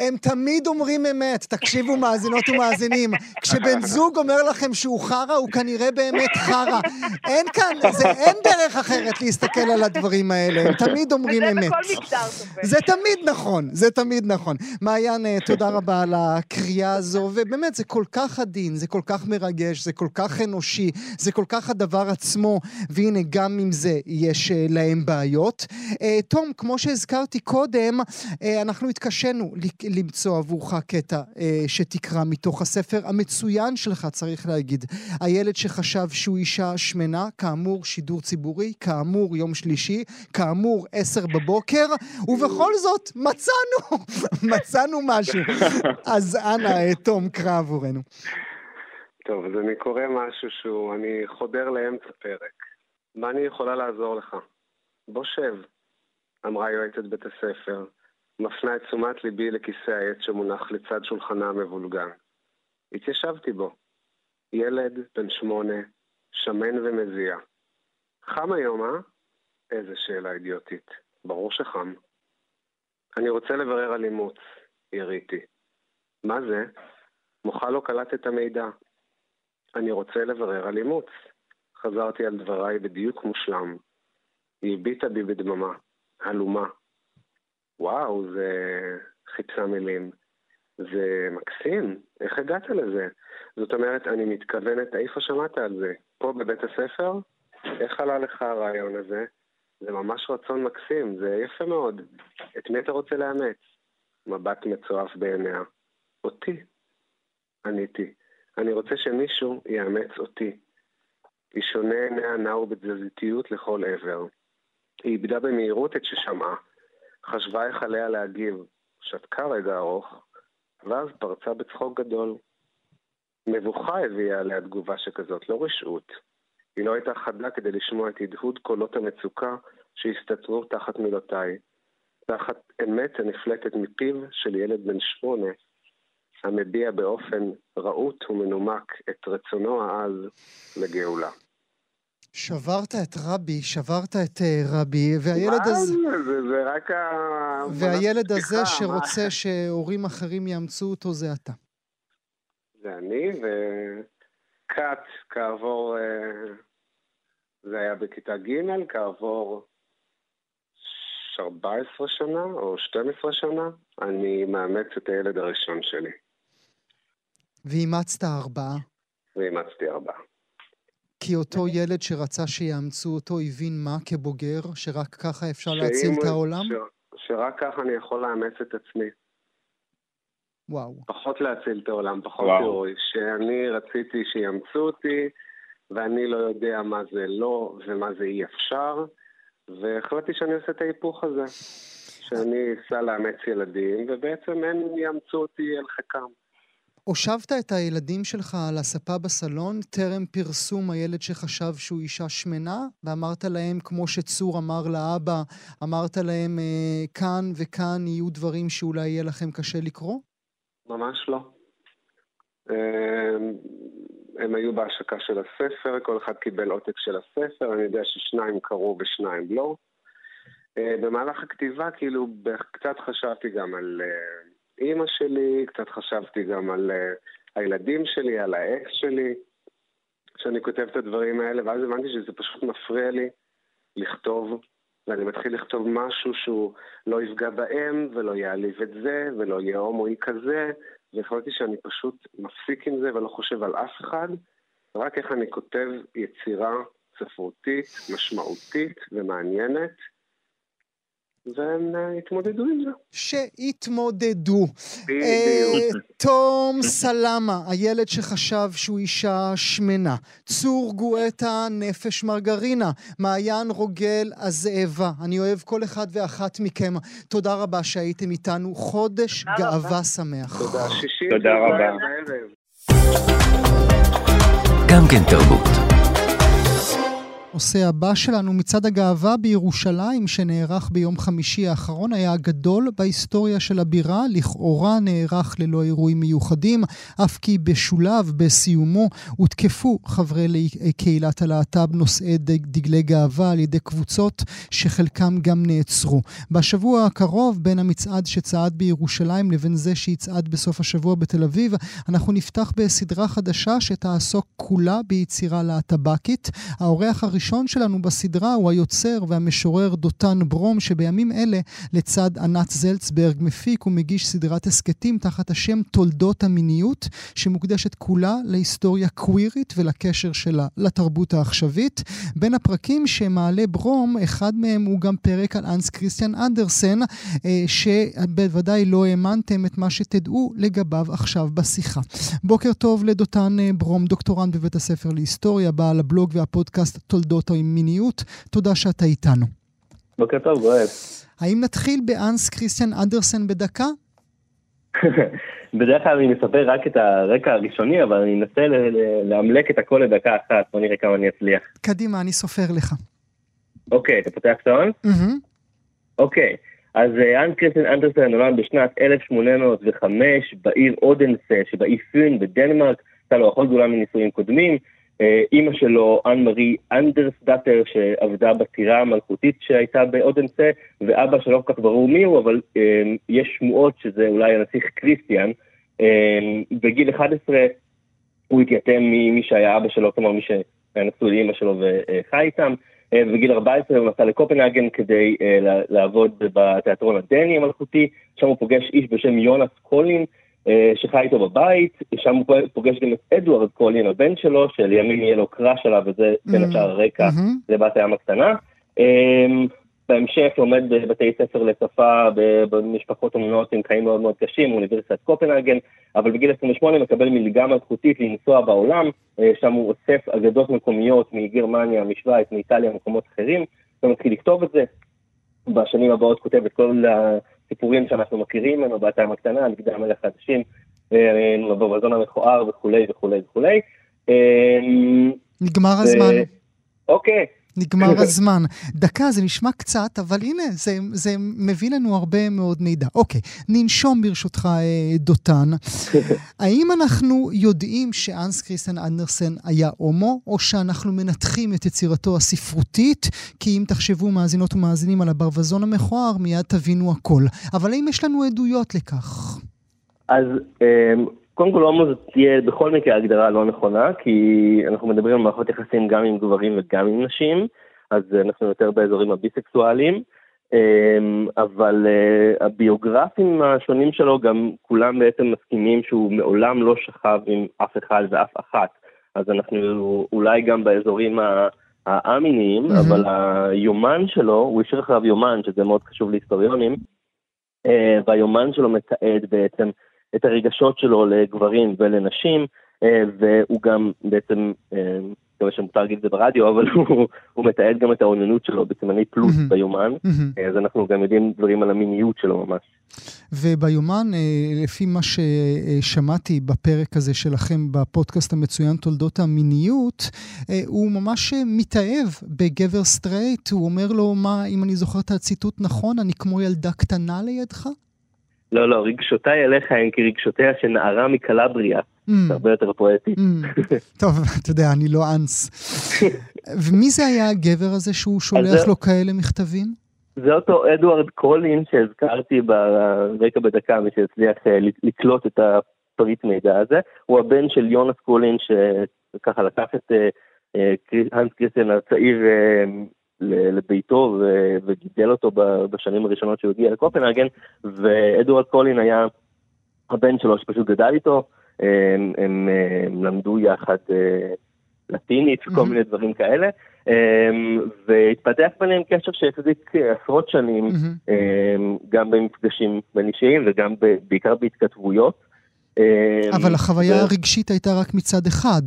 הם תמיד אומרים אמת, תקשיבו מאזינות ומאזינים. כשבן זוג אומר לכם שהוא חרא, הוא כנראה באמת חרא. אין כאן, זה, אין דרך אחרת להסתכל על הדברים האלה, הם תמיד אומרים אמת. וזה בכל מגדר סופר. זה תמיד נכון, זה תמיד נכון. מעיין, אה, תודה רבה על הקריאה הזו, ובאמת, זה כל כך עדין, זה כל כך מרגש, זה כל כך אנושי, זה כל כך הדבר עצמו, והנה, גם עם זה יש אה, להם בעיות. אה, תום, כמו שהזכרתי קודם, אנחנו התקשינו למצוא עבורך קטע אה, שתקרא מתוך הספר המצוין שלך, צריך להגיד. הילד שחשב שהוא אישה שמנה, כאמור שידור ציבורי, כאמור יום שלישי, כאמור עשר בבוקר, ובכל זאת מצאנו, מצאנו משהו. אז אנא, אה, תום, קרא עבורנו. טוב, אז אני קורא משהו שהוא, אני חודר לאמצע פרק. מה אני יכולה לעזור לך? בוא שב, אמרה יועצת בית הספר. מפנה את תשומת ליבי לכיסא העץ שמונח לצד שולחנה המבולגן. התיישבתי בו. ילד בן שמונה, שמן ומזיע. חם היום, אה? איזה שאלה אידיוטית. ברור שחם. אני רוצה לברר על אימוץ, יריתי. מה זה? מוחה לא קלט את המידע. אני רוצה לברר על אימוץ. חזרתי על דבריי בדיוק מושלם. היא הביטה בי בדממה, הלומה, וואו, זה חיפשה מילים. זה מקסים, איך הגעת לזה? זאת אומרת, אני מתכוונת, איפה שמעת על זה? פה בבית הספר? איך עלה לך הרעיון הזה? זה ממש רצון מקסים, זה יפה מאוד. את מי אתה רוצה לאמץ? מבט מצועף בעיניה. אותי. עניתי. אני רוצה שמישהו יאמץ אותי. היא שונה עיניה נעו בתזזיתיות לכל עבר. היא איבדה במהירות את ששמעה. חשבה איך עליה להגיב, שתקה רגע ארוך, ואז פרצה בצחוק גדול. מבוכה הביאה עליה תגובה שכזאת, לא רשעות. היא לא הייתה חדה כדי לשמוע את הדהוד קולות המצוקה שהסתתרו תחת מילותיי, תחת אמת הנפלטת מפיו של ילד בן שמונה, המביע באופן רהוט ומנומק את רצונו העז לגאולה. שברת את רבי, שברת את uh, רבי, והילד הזה... זה, זה רק ה... והילד הזה שרוצה מה... שהורים אחרים יאמצו אותו זה אתה. זה אני, וכת כעבור... Uh, זה היה בכיתה ג', כעבור 14 שנה או 12 שנה, אני מאמץ את הילד הראשון שלי. ואימצת ארבעה? ואימצתי ארבעה. כי אותו ילד שרצה שיאמצו אותו הבין מה כבוגר? שרק ככה אפשר להציל את העולם? ש... שרק ככה אני יכול לאמץ את עצמי. וואו. פחות להציל את העולם, פחות הירואי. שאני רציתי שיאמצו אותי, ואני לא יודע מה זה לא ומה זה אי אפשר, והחלטתי שאני עושה את ההיפוך הזה. שאני אסע לאמץ ילדים, ובעצם הם יאמצו אותי אל חיקם. הושבת את הילדים שלך על הספה בסלון טרם פרסום הילד שחשב שהוא אישה שמנה, ואמרת להם, כמו שצור אמר לאבא, אמרת להם, אה, כאן וכאן יהיו דברים שאולי יהיה לכם קשה לקרוא? ממש לא. אה, הם היו בהשקה של הספר, כל אחד קיבל עותק של הספר, אני יודע ששניים קראו ושניים לא. אה, במהלך הכתיבה, כאילו, קצת חשבתי גם על אימא שלי, קצת חשבתי גם על uh, הילדים שלי, על האקס שלי, שאני כותב את הדברים האלה, ואז הבנתי שזה פשוט מפריע לי לכתוב, ואני מתחיל לכתוב משהו שהוא לא יפגע בהם, ולא יעליב את זה, ולא יהיה הומואי כזה, והחלטתי שאני פשוט מפסיק עם זה ולא חושב על אף אחד, רק איך אני כותב יצירה ספרותית, משמעותית ומעניינת. והם אה, התמודדו עם זה. שהתמודדו. בדיוק. אה, תום סלמה, הילד שחשב שהוא אישה שמנה. צור גואטה, נפש מרגרינה. מעיין רוגל, הזאבה. אני אוהב כל אחד ואחת מכם. תודה רבה שהייתם איתנו. חודש גאווה שמח. תודה. שישי. תודה רבה. גם כן תרבות. הנושא הבא שלנו, מצעד הגאווה בירושלים, שנערך ביום חמישי האחרון, היה הגדול בהיסטוריה של הבירה, לכאורה נערך ללא אירועים מיוחדים, אף כי בשולב, בסיומו, הותקפו חברי קהילת הלהט"ב נושאי דגלי גאווה על ידי קבוצות שחלקם גם נעצרו. בשבוע הקרוב, בין המצעד שצעד בירושלים לבין זה שיצעד בסוף השבוע בתל אביב, אנחנו נפתח בסדרה חדשה שתעסוק כולה ביצירה להט"בקית. האורח הראשון הראשון שלנו בסדרה הוא היוצר והמשורר דותן ברום, שבימים אלה, לצד ענת זלצברג, מפיק ומגיש סדרת הסכתים תחת השם תולדות המיניות, שמוקדשת כולה להיסטוריה קווירית ולקשר שלה לתרבות העכשווית. בין הפרקים שמעלה ברום, אחד מהם הוא גם פרק על אנס כריסטיאן אנדרסן, אה, שבוודאי לא האמנתם את מה שתדעו לגביו עכשיו בשיחה. בוקר טוב לדותן אה, ברום, דוקטורנט בבית הספר להיסטוריה, בעל הבלוג והפודקאסט תולדות תולדות או עם מיניות. תודה שאתה איתנו. בוקר טוב, גואל. האם נתחיל באנס כריסטיאן אנדרסן בדקה? בדרך כלל אני מספר רק את הרקע הראשוני, אבל אני אנסה לאמלק את הכל לדקה אחת, בוא נראה כמה אני אצליח. קדימה, אני סופר לך. אוקיי, אתה פותח שעון? אוקיי, אז אה, אנס קריסטיאן אנדרסן נולד בשנת 1805 בעיר אודנסה שבאי פין בדנמרק, הייתה לו אחות גדולה מנישואים קודמים. אה, אימא שלו, אנ מרי אנדרסדאטר, שעבדה בטירה המלכותית שהייתה באודנסה, ואבא שלא כל כך ברור מי הוא, אבל אה, יש שמועות שזה אולי הנסיך קריסטיאן. אה, בגיל 11 הוא התייתם ממי שהיה אבא שלו, כלומר מי שהיה נשוי לאימא שלו וחי איתם. ובגיל 14 הוא נסע לקופנהגן כדי לעבוד בתיאטרון הדני המלכותי, שם הוא פוגש איש בשם יונס קולין, אה, שחי איתו בבית, שם הוא פוגש גם את אדוארד קולין, הבן שלו, שלימים יהיה לו קראש עליו, וזה בין השאר הרקע לבת הים הקטנה. אמ, בהמשך לומד בבתי ספר לשפה במשפחות אומנות עם חיים מאוד מאוד קשים, אוניברסיטת קופנהגן, אבל בגיל 28 מקבל מלגה מלכותית לנסוע בעולם, אה, שם הוא אוסף אגדות מקומיות מגרמניה, משוויץ, מאיטליה, מקומות אחרים, ומתחיל לכתוב את זה. בשנים הבאות כותב את כל הסיפורים שאנחנו מכירים בת הים הקטנה, על גדי המלך החדשים, בברווזון המכוער וכולי וכולי וכולי. נגמר הזמן. אוקיי. נגמר הזמן. דקה, זה נשמע קצת, אבל הנה, זה, זה מביא לנו הרבה מאוד מידע. אוקיי, ננשום ברשותך, אה, דותן. האם אנחנו יודעים שאנס קריסטן אנדרסן היה הומו, או שאנחנו מנתחים את יצירתו הספרותית? כי אם תחשבו, מאזינות ומאזינים, על הברווזון המכוער, מיד תבינו הכל. אבל האם יש לנו עדויות לכך? אז אמ, קודם כל הומו זאת תהיה בכל מקרה הגדרה לא נכונה, כי אנחנו מדברים על מערכות יחסים גם עם גברים וגם עם נשים, אז אנחנו יותר באזורים הביסקסואליים, אמ, אבל אה, הביוגרפים השונים שלו גם כולם בעצם מסכימים שהוא מעולם לא שכב עם אף אחד ואף אחת, אז אנחנו אולי גם באזורים האמיניים, mm-hmm. אבל היומן שלו, הוא השאיר אחריו יומן, שזה מאוד חשוב להיסטוריונים, אה, והיומן שלו מתעד בעצם את הרגשות שלו לגברים ולנשים, אה, והוא גם בעצם, מקווה אה, שמותר להגיד את זה ברדיו, אבל הוא, הוא מתעד גם את האוננות שלו בסימני פלוס mm-hmm. ביומן, mm-hmm. אז אנחנו גם יודעים דברים על המיניות שלו ממש. וביומן, לפי מה ששמעתי בפרק הזה שלכם בפודקאסט המצוין תולדות המיניות, הוא ממש מתאהב בגבר סטרייט, הוא אומר לו, מה, אם אני זוכר את הציטוט נכון, אני כמו ילדה קטנה לידך? לא, לא, רגשותיי אליך הם כרגשותיה של נערה מקלבריה. Mm. זה הרבה יותר פואטי. Mm. טוב, אתה יודע, אני לא אנס. ומי זה היה הגבר הזה שהוא שולח לו כאלה מכתבים? זה אותו אדוארד קולין שהזכרתי ברקע בדקה, מי שהצליח אה, לקלוט את הפריט מידע הזה. הוא הבן של יונס קולין, שככה לקח את אה, אה, הנס קריסטיאן הצעיר לביתו וגידל אותו בשנים הראשונות שהוא הגיע לקופנהגן, ואדוארד קולין היה הבן שלו שפשוט גדל איתו, הם, הם, הם למדו יחד אה, לטינית וכל. מיני דברים כאלה, והתפתח ביניהם קשר שהחזיק עשרות שנים. גם במפגשים בין אישיים וגם בעיקר בהתכתבויות. אבל החוויה. הרגשית הייתה רק מצד אחד.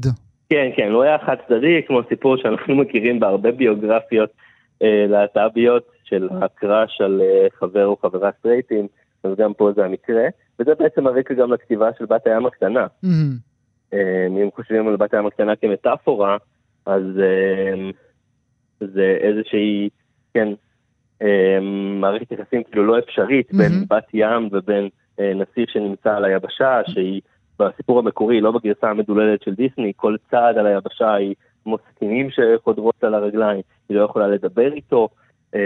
כן, כן, לא היה חד צדדי, כמו סיפור שאנחנו מכירים בהרבה ביוגרפיות להט"ביות של הקראש על אה, חבר או חברה סטרייטים, אז גם פה זה המקרה, וזה בעצם הרקע גם לכתיבה של בת הים הקטנה. Mm-hmm. אה, אם חושבים על בת הים הקטנה כמטאפורה, אז אה, זה איזושהי, כן, אה, מערכת יחסים כאילו לא אפשרית mm-hmm. בין בת ים ובין אה, נסיך שנמצא על היבשה, שהיא בסיפור המקורי, לא בגרסה המדוללת של דיסני, כל צעד על היבשה היא כמו סכינים שחודרות על הרגליים, היא לא יכולה לדבר איתו, אמ,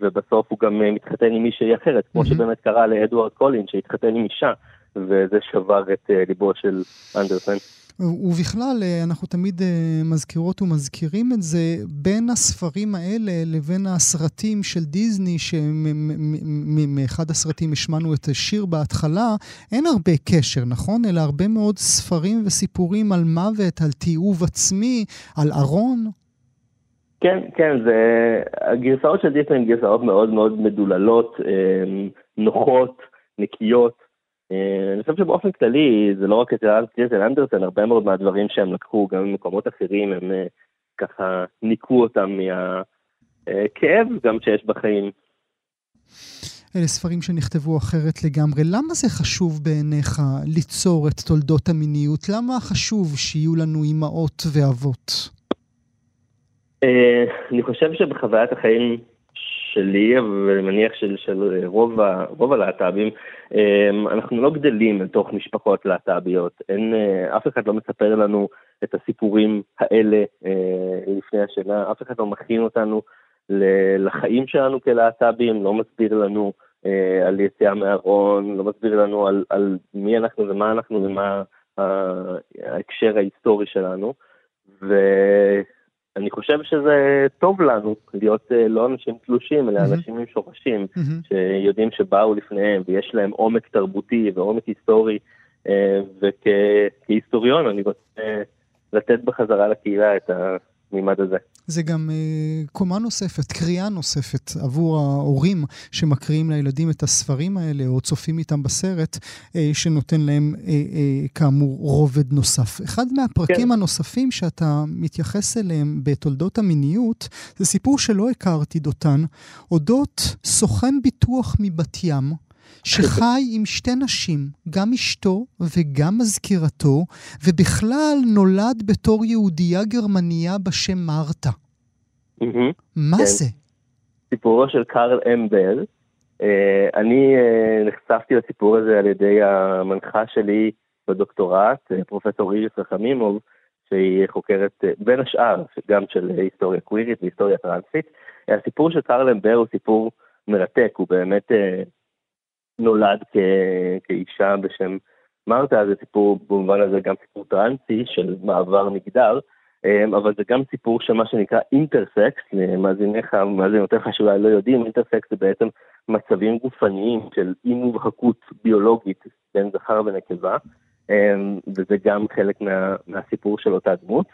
ובסוף הוא גם אה, מתחתן עם מישהי אחרת, כמו שבאמת קרה לאדוארד קולין, שהתחתן עם אישה, וזה שבר את אה, ליבו של אנדרסן. ובכלל, אה, אנחנו תמיד אה, מזכירות ומזכירים את זה, בין הספרים האלה לבין הסרטים של דיסני, שמאחד הסרטים השמענו את השיר בהתחלה, אין הרבה קשר, נכון? אלא הרבה מאוד ספרים וסיפורים על מוות, על תיעוב עצמי, על ארון. כן, כן, זה... הגרסאות של דיסני הן גרסאות מאוד מאוד מדוללות, אה, נוחות, נקיות. אה, אני חושב שבאופן כללי זה לא רק את קריסטל אנדרסן, הרבה מאוד מהדברים שהם לקחו גם ממקומות אחרים, הם אה, ככה ניקו אותם מהכאב גם שיש בחיים. אלה ספרים שנכתבו אחרת לגמרי. למה זה חשוב בעיניך ליצור את תולדות המיניות? למה חשוב שיהיו לנו אימהות ואבות? אה, אני חושב שבחוויית החיים שלי, ואני מניח של, של רוב, ה, רוב הלהט"בים, אמ, אנחנו לא גדלים לתוך משפחות להט"ביות. אין, אה, אף אחד לא מספר לנו את הסיפורים האלה אה, לפני השינה, אף אחד לא מכין אותנו לחיים שלנו כלהט"בים, לא מסביר לנו אה, על יציאה מהארון, לא מסביר לנו על, על מי אנחנו ומה אנחנו ומה ההקשר ההיסטורי שלנו. ו... אני חושב שזה טוב לנו להיות uh, לא אנשים תלושים, אלא mm-hmm. אנשים עם שורשים, mm-hmm. שיודעים שבאו לפניהם ויש להם עומק תרבותי ועומק היסטורי, uh, וכהיסטוריון אני רוצה uh, לתת בחזרה לקהילה את ה... המימד הזה. זה גם uh, קומה נוספת, קריאה נוספת עבור ההורים שמקריאים לילדים את הספרים האלה או צופים איתם בסרט, uh, שנותן להם uh, uh, כאמור רובד נוסף. אחד מהפרקים כן. הנוספים שאתה מתייחס אליהם בתולדות המיניות, זה סיפור שלא הכרתי דותן, אודות סוכן ביטוח מבת ים. שחי עם שתי נשים, גם אשתו וגם מזכירתו, ובכלל נולד בתור יהודייה גרמניה בשם מרתה. מה כן. זה? סיפורו של קארל אמבל. אה, אני אה, נחשפתי לסיפור הזה על ידי המנחה שלי בדוקטורט, אה, פרופסור איריס רחמימוב, שהיא חוקרת בין השאר גם של היסטוריה קווירית והיסטוריה טרנסית. הסיפור של קארל אמבר הוא סיפור מרתק, הוא באמת נולד כ- כאישה בשם מרתה, זה סיפור במובן הזה גם סיפור טרנסי של מעבר מגדר, אמ, אבל זה גם סיפור של מה שנקרא אינטרסקס, מאזיניך, מאזינותיך שאולי לא יודעים, אינטרסקס זה בעצם מצבים גופניים של אי מובהקות ביולוגית בין זכר ונקבה, אמ, וזה גם חלק מה, מהסיפור של אותה דמות.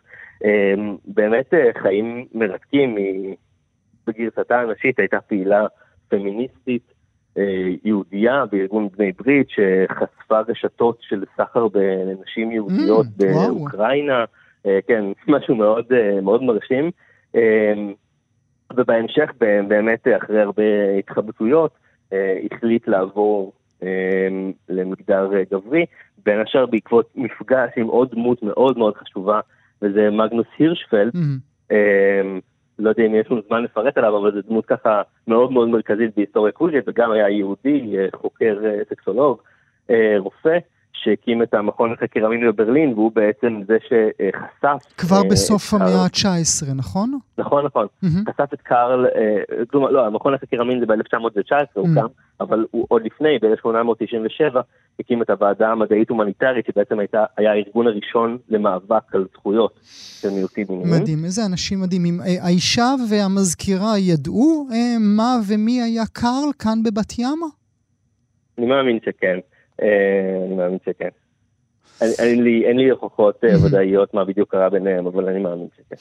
אמ, באמת אה, חיים מרתקים, בגרסתה הנשית הייתה פעילה פמיניסטית, יהודייה בארגון בני ברית שחשפה רשתות של סחר בנשים יהודיות mm, באוקראינה, אה, כן, משהו מאוד, אה, מאוד מרשים. ובהמשך באמת אחרי הרבה התחבטויות החליט לעבור למגדר גברי, בין השאר בעקבות מפגש עם עוד דמות מאוד מאוד חשובה, וזה מגנוס הירשפלד. Mm-hmm. לא יודע אם יש לנו זמן לפרט עליו, אבל זו דמות ככה מאוד מאוד מרכזית בהיסטוריה קרוז'ית, וגם היה יהודי, אה, חוקר אה, סקסולוג, אה, רופא, שהקים את המכון לחקר המין בברלין, והוא בעצם זה שחשף... כבר בסוף המאה ה-19, נכון? נכון, נכון. חשף את קארל, כלומר, לא, המכון לחקר המין זה ב-1919, הוא קם, אבל הוא עוד לפני, ב-1897, הקים את הוועדה המדעית-הומניטרית, שבעצם הייתה, היה הארגון הראשון למאבק על זכויות של מיעוטים מיניים. מדהים, איזה אנשים מדהימים. האישה והמזכירה ידעו מה ומי היה קארל כאן בבת ימה? אני מאמין שכן. אה, אני מאמין שכן. אין לי הוכחות אה, ודאיות מה בדיוק קרה ביניהם, אבל אני מאמין שכן.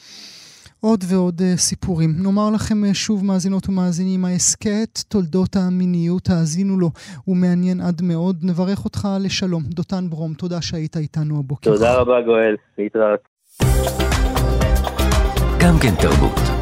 עוד ועוד uh, סיפורים. נאמר לכם שוב, מאזינות ומאזינים, ההסכת תולדות המיניות, האזינו לו, הוא מעניין עד מאוד. נברך אותך לשלום. דותן ברום, תודה שהיית איתנו הבוקר. תודה רבה, גואל. להתראות. גם כן תרבות.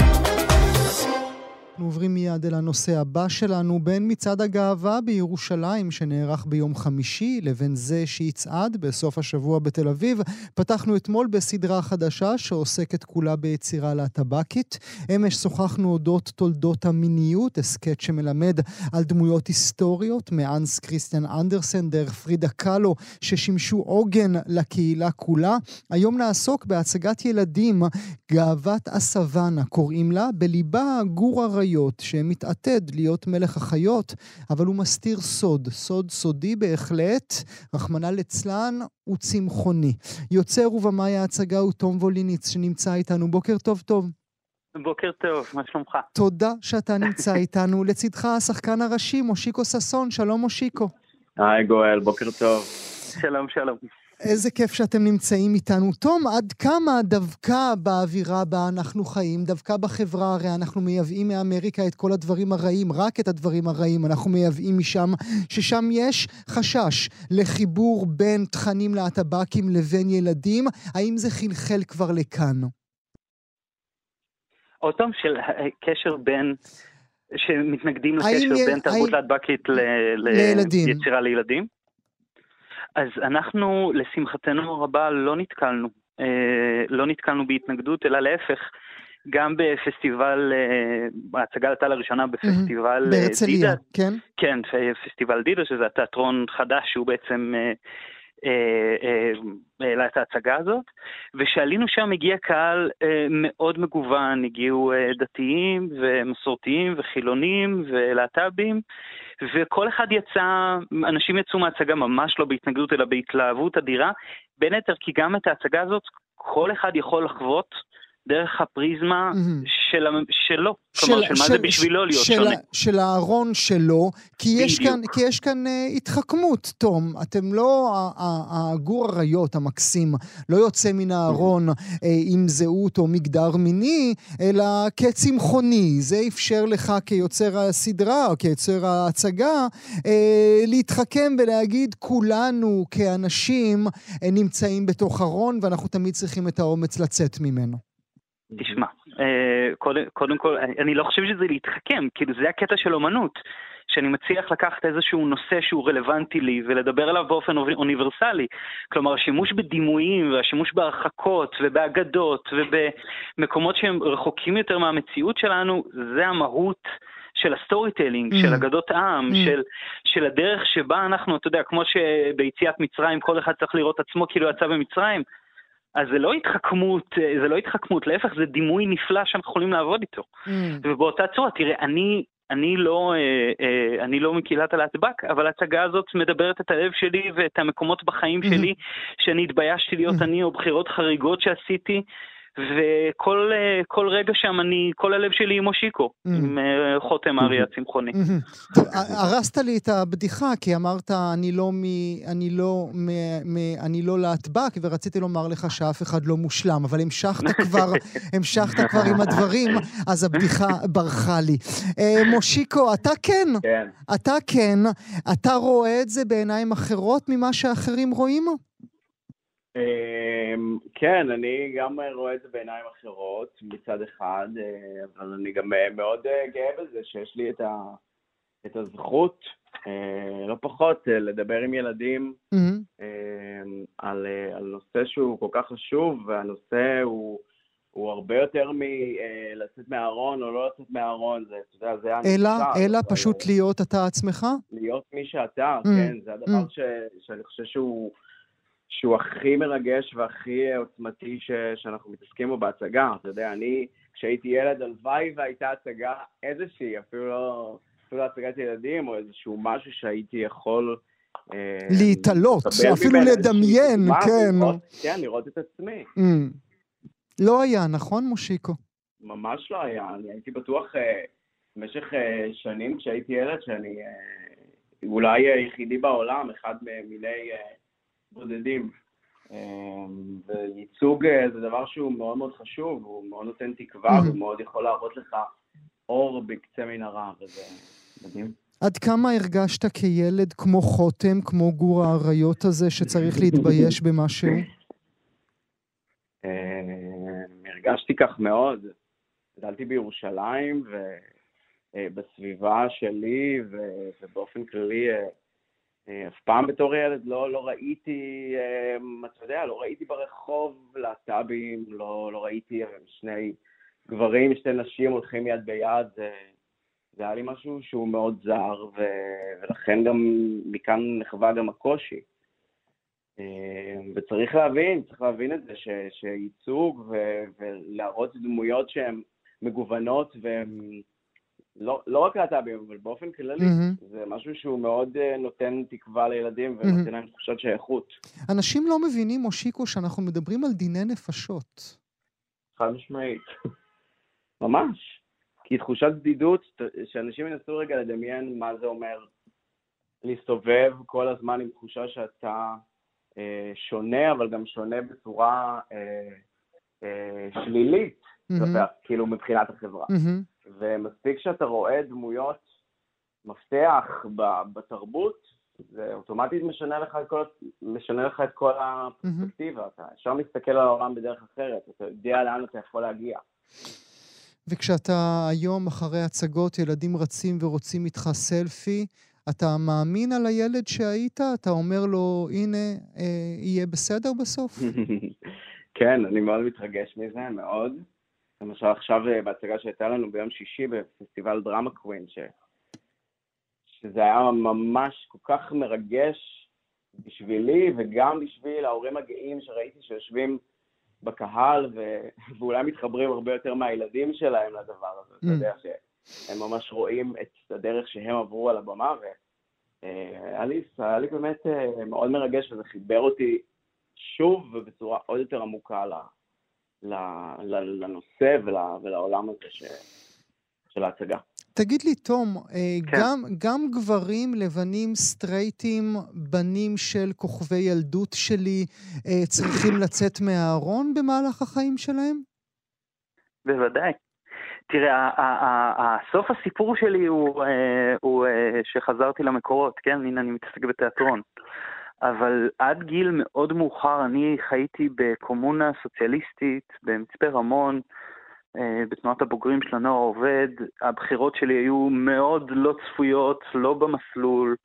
אנחנו עוברים מיד אל הנושא הבא שלנו, בין מצעד הגאווה בירושלים שנערך ביום חמישי לבין זה שיצעד בסוף השבוע בתל אביב. פתחנו אתמול בסדרה חדשה שעוסקת כולה ביצירה להטבקית. אמש שוחחנו אודות תולדות המיניות, הסכת שמלמד על דמויות היסטוריות, מאנס כריסטיאן אנדרסן דרך פרידה קאלו, ששימשו עוגן לקהילה כולה. היום נעסוק בהצגת ילדים, גאוות הסוואנה קוראים לה, בליבה גור הרי חיות, שמתעתד להיות מלך החיות, אבל הוא מסתיר סוד, סוד סודי בהחלט, רחמנא ליצלן, הוא צמחוני. יוצר ובמאי ההצגה הוא תום ווליניץ, שנמצא איתנו. בוקר טוב, טוב. בוקר טוב, מה שלומך? תודה שאתה נמצא איתנו. לצדך השחקן הראשי, מושיקו ששון. שלום, מושיקו. היי, גואל, בוקר טוב. שלום, שלום. איזה כיף שאתם נמצאים איתנו. תום, עד כמה דווקא באווירה בה אנחנו חיים, דווקא בחברה, הרי אנחנו מייבאים מאמריקה את כל הדברים הרעים, רק את הדברים הרעים אנחנו מייבאים משם, ששם יש חשש לחיבור בין תכנים להטבקים לבין ילדים. האם זה חלחל כבר לכאן? עוד פעם, של קשר בין... שמתנגדים לקשר בין תרבות להטבקית ליצירה לילדים? אז אנחנו, לשמחתנו הרבה, לא נתקלנו. אה, לא נתקלנו בהתנגדות, אלא להפך. גם בפסטיבל, אה, ההצגה עלתה לראשונה בפסטיבל mm-hmm. בהרצליה, כן? כן, פסטיבל דידה, שזה התיאטרון חדש שהוא בעצם העלה את ההצגה הזאת, ושעלינו שם הגיע קהל מאוד מגוון, הגיעו דתיים ומסורתיים וחילונים ולהט"בים, וכל אחד יצא, אנשים יצאו מההצגה ממש לא בהתנגדות אלא בהתלהבות אדירה, בין היתר כי גם את ההצגה הזאת כל אחד יכול לחוות דרך הפריזמה mm-hmm. של, שלו, של, כלומר של, של מה זה בשבילו להיות של, שונה. של הארון שלו, כי יש כאן, כי יש כאן uh, התחכמות, תום. אתם לא, הגור אריות המקסים לא יוצא מן הארון mm-hmm. uh, עם זהות או מגדר מיני, אלא כצמחוני. זה אפשר לך כיוצר הסדרה או כיוצר ההצגה uh, להתחכם ולהגיד כולנו כאנשים uh, נמצאים בתוך ארון ואנחנו תמיד צריכים את האומץ לצאת ממנו. תשמע, אה, קודם, קודם כל, אני לא חושב שזה להתחכם, כאילו זה הקטע של אומנות, שאני מצליח לקחת איזשהו נושא שהוא רלוונטי לי ולדבר עליו באופן אוניברסלי. כלומר, השימוש בדימויים והשימוש בהרחקות ובאגדות ובמקומות שהם רחוקים יותר מהמציאות שלנו, זה המהות. של ה storytelling, mm. של אגדות העם, mm. של, של הדרך שבה אנחנו, אתה יודע, כמו שביציאת מצרים כל אחד צריך לראות עצמו כאילו יצא במצרים, אז זה לא התחכמות, זה לא התחכמות, להפך, זה דימוי נפלא שאנחנו יכולים לעבוד איתו. Mm. ובאותה צורה, תראה, אני, אני לא, אה, אה, אני לא מקהילת הלהטב"ק, אבל ההצגה הזאת מדברת את הלב שלי ואת המקומות בחיים mm-hmm. שלי, שאני התביישתי להיות mm-hmm. אני, או בחירות חריגות שעשיתי, וכל רגע שם אני, כל הלב שלי עם מושיקו, mm. עם uh, חותם ארי mm-hmm. הצמחוני. Mm-hmm. הרסת לי את הבדיחה, כי אמרת, אני לא מ... אני לא מ... מ... אני לא להטבק, ורציתי לומר לך שאף אחד לא מושלם, אבל המשכת כבר, המשכת כבר עם הדברים, אז הבדיחה ברחה לי. Uh, מושיקו, אתה כן. כן. אתה כן. אתה רואה את זה בעיניים אחרות ממה שאחרים רואים? אמ, כן, אני גם רואה את זה בעיניים אחרות מצד אחד, אה, אבל אני גם אה, מאוד אה, גאה בזה שיש לי את, ה, את הזכות, לא פחות, לדבר עם ילדים mm-hmm. על, על נושא שהוא כל כך חשוב, והנושא הוא... הוא הרבה יותר מלצאת מהארון או לא לצאת מהארון, זה, אתה יודע, זה הנמשל. אלא, אלא פשוט להיות אתה עצמך? להיות מי שאתה, mm, כן, זה הדבר mm. ש, שאני חושב שהוא שהוא הכי מרגש והכי עוצמתי ש, שאנחנו מתעסקים בו בהצגה. אתה יודע, אני, כשהייתי ילד, הלוואי והייתה הצגה איזושהי, אפילו לא, אפילו לא הצגת ילדים, או איזשהו משהו שהייתי יכול... אה, להתעלות, אפילו לדמיין, כן. לראות, כן, לראות את עצמי. Mm. לא היה, נכון, מושיקו? ממש לא היה. אני הייתי בטוח אה, במשך אה, שנים כשהייתי ילד, שאני אולי היחידי בעולם, אחד ממיני... בודדים. אמ, וייצוג אה, זה דבר שהוא מאוד מאוד חשוב, הוא מאוד נותן תקווה, הוא מאוד יכול להראות לך אור בקצה מנהרה, וזה מדהים. עד כמה הרגשת כילד כמו חותם, כמו גור האריות הזה, שצריך להתבייש במשהו? אמ, הרגשתי כך מאוד. גדלתי בירושלים, ובסביבה אה, שלי, ובאופן כללי אה, אף פעם בתור ילד לא, לא ראיתי, אה, אתה יודע, לא ראיתי ברחוב להט"בים, לא, לא ראיתי שני גברים, שתי נשים הולכים יד ביד, זה, זה היה לי משהו שהוא מאוד זר, ו, ולכן גם מכאן נחווה גם הקושי. אה, וצריך להבין, צריך להבין את זה, ש, שייצוג ו, ולהראות דמויות שהן מגוונות והן לא, לא רק להט"בים, אבל באופן כללי, mm-hmm. זה משהו שהוא מאוד uh, נותן תקווה לילדים ונותן mm-hmm. להם תחושת שייכות. אנשים לא מבינים, מושיקו, שאנחנו מדברים על דיני נפשות. חד משמעית. ממש. כי תחושת בדידות, שאנשים ינסו רגע לדמיין מה זה אומר להסתובב כל הזמן עם תחושה שאתה אה, שונה, אבל גם שונה בצורה אה, אה, שלילית, mm-hmm. כאילו מבחינת החברה. Mm-hmm. ומספיק שאתה רואה דמויות מפתח בתרבות, זה אוטומטית משנה לך את כל, משנה לך את כל הפרספקטיבה. אתה אפשר להסתכל על העולם בדרך אחרת, אתה יודע לאן אתה יכול להגיע. וכשאתה היום אחרי הצגות, ילדים רצים ורוצים איתך סלפי, אתה מאמין על הילד שהיית? אתה אומר לו, הנה, אה, יהיה בסדר בסוף? כן, אני מאוד מתרגש מזה, מאוד. למשל עכשיו אה, בהצגה שהייתה לנו ביום שישי בפסטיבל דרמה קווין, ש... שזה היה ממש כל כך מרגש בשבילי וגם בשביל ההורים הגאים שראיתי שיושבים בקהל ו... ואולי מתחברים הרבה יותר מהילדים שלהם לדבר הזה. Mm. אתה יודע שהם ממש רואים את הדרך שהם עברו על הבמה, והיה אה, לי, לי באמת אה, מאוד מרגש וזה חיבר אותי שוב ובצורה עוד יותר עמוקה לנושא ולעולם הזה ש, של ההצגה. תגיד לי, תום, אה, כן. גם, גם גברים לבנים סטרייטים, בנים של כוכבי ילדות שלי, אה, צריכים לצאת מהארון במהלך החיים שלהם? בוודאי. תראה, סוף הסיפור שלי הוא, אה, הוא שחזרתי למקורות, כן? הנה, אני מתעסק בתיאטרון. אבל עד גיל מאוד מאוחר אני חייתי בקומונה סוציאליסטית במצפה רמון, אה, בתנועת הבוגרים של הנוער העובד, הבחירות שלי היו מאוד לא צפויות, לא במסלול,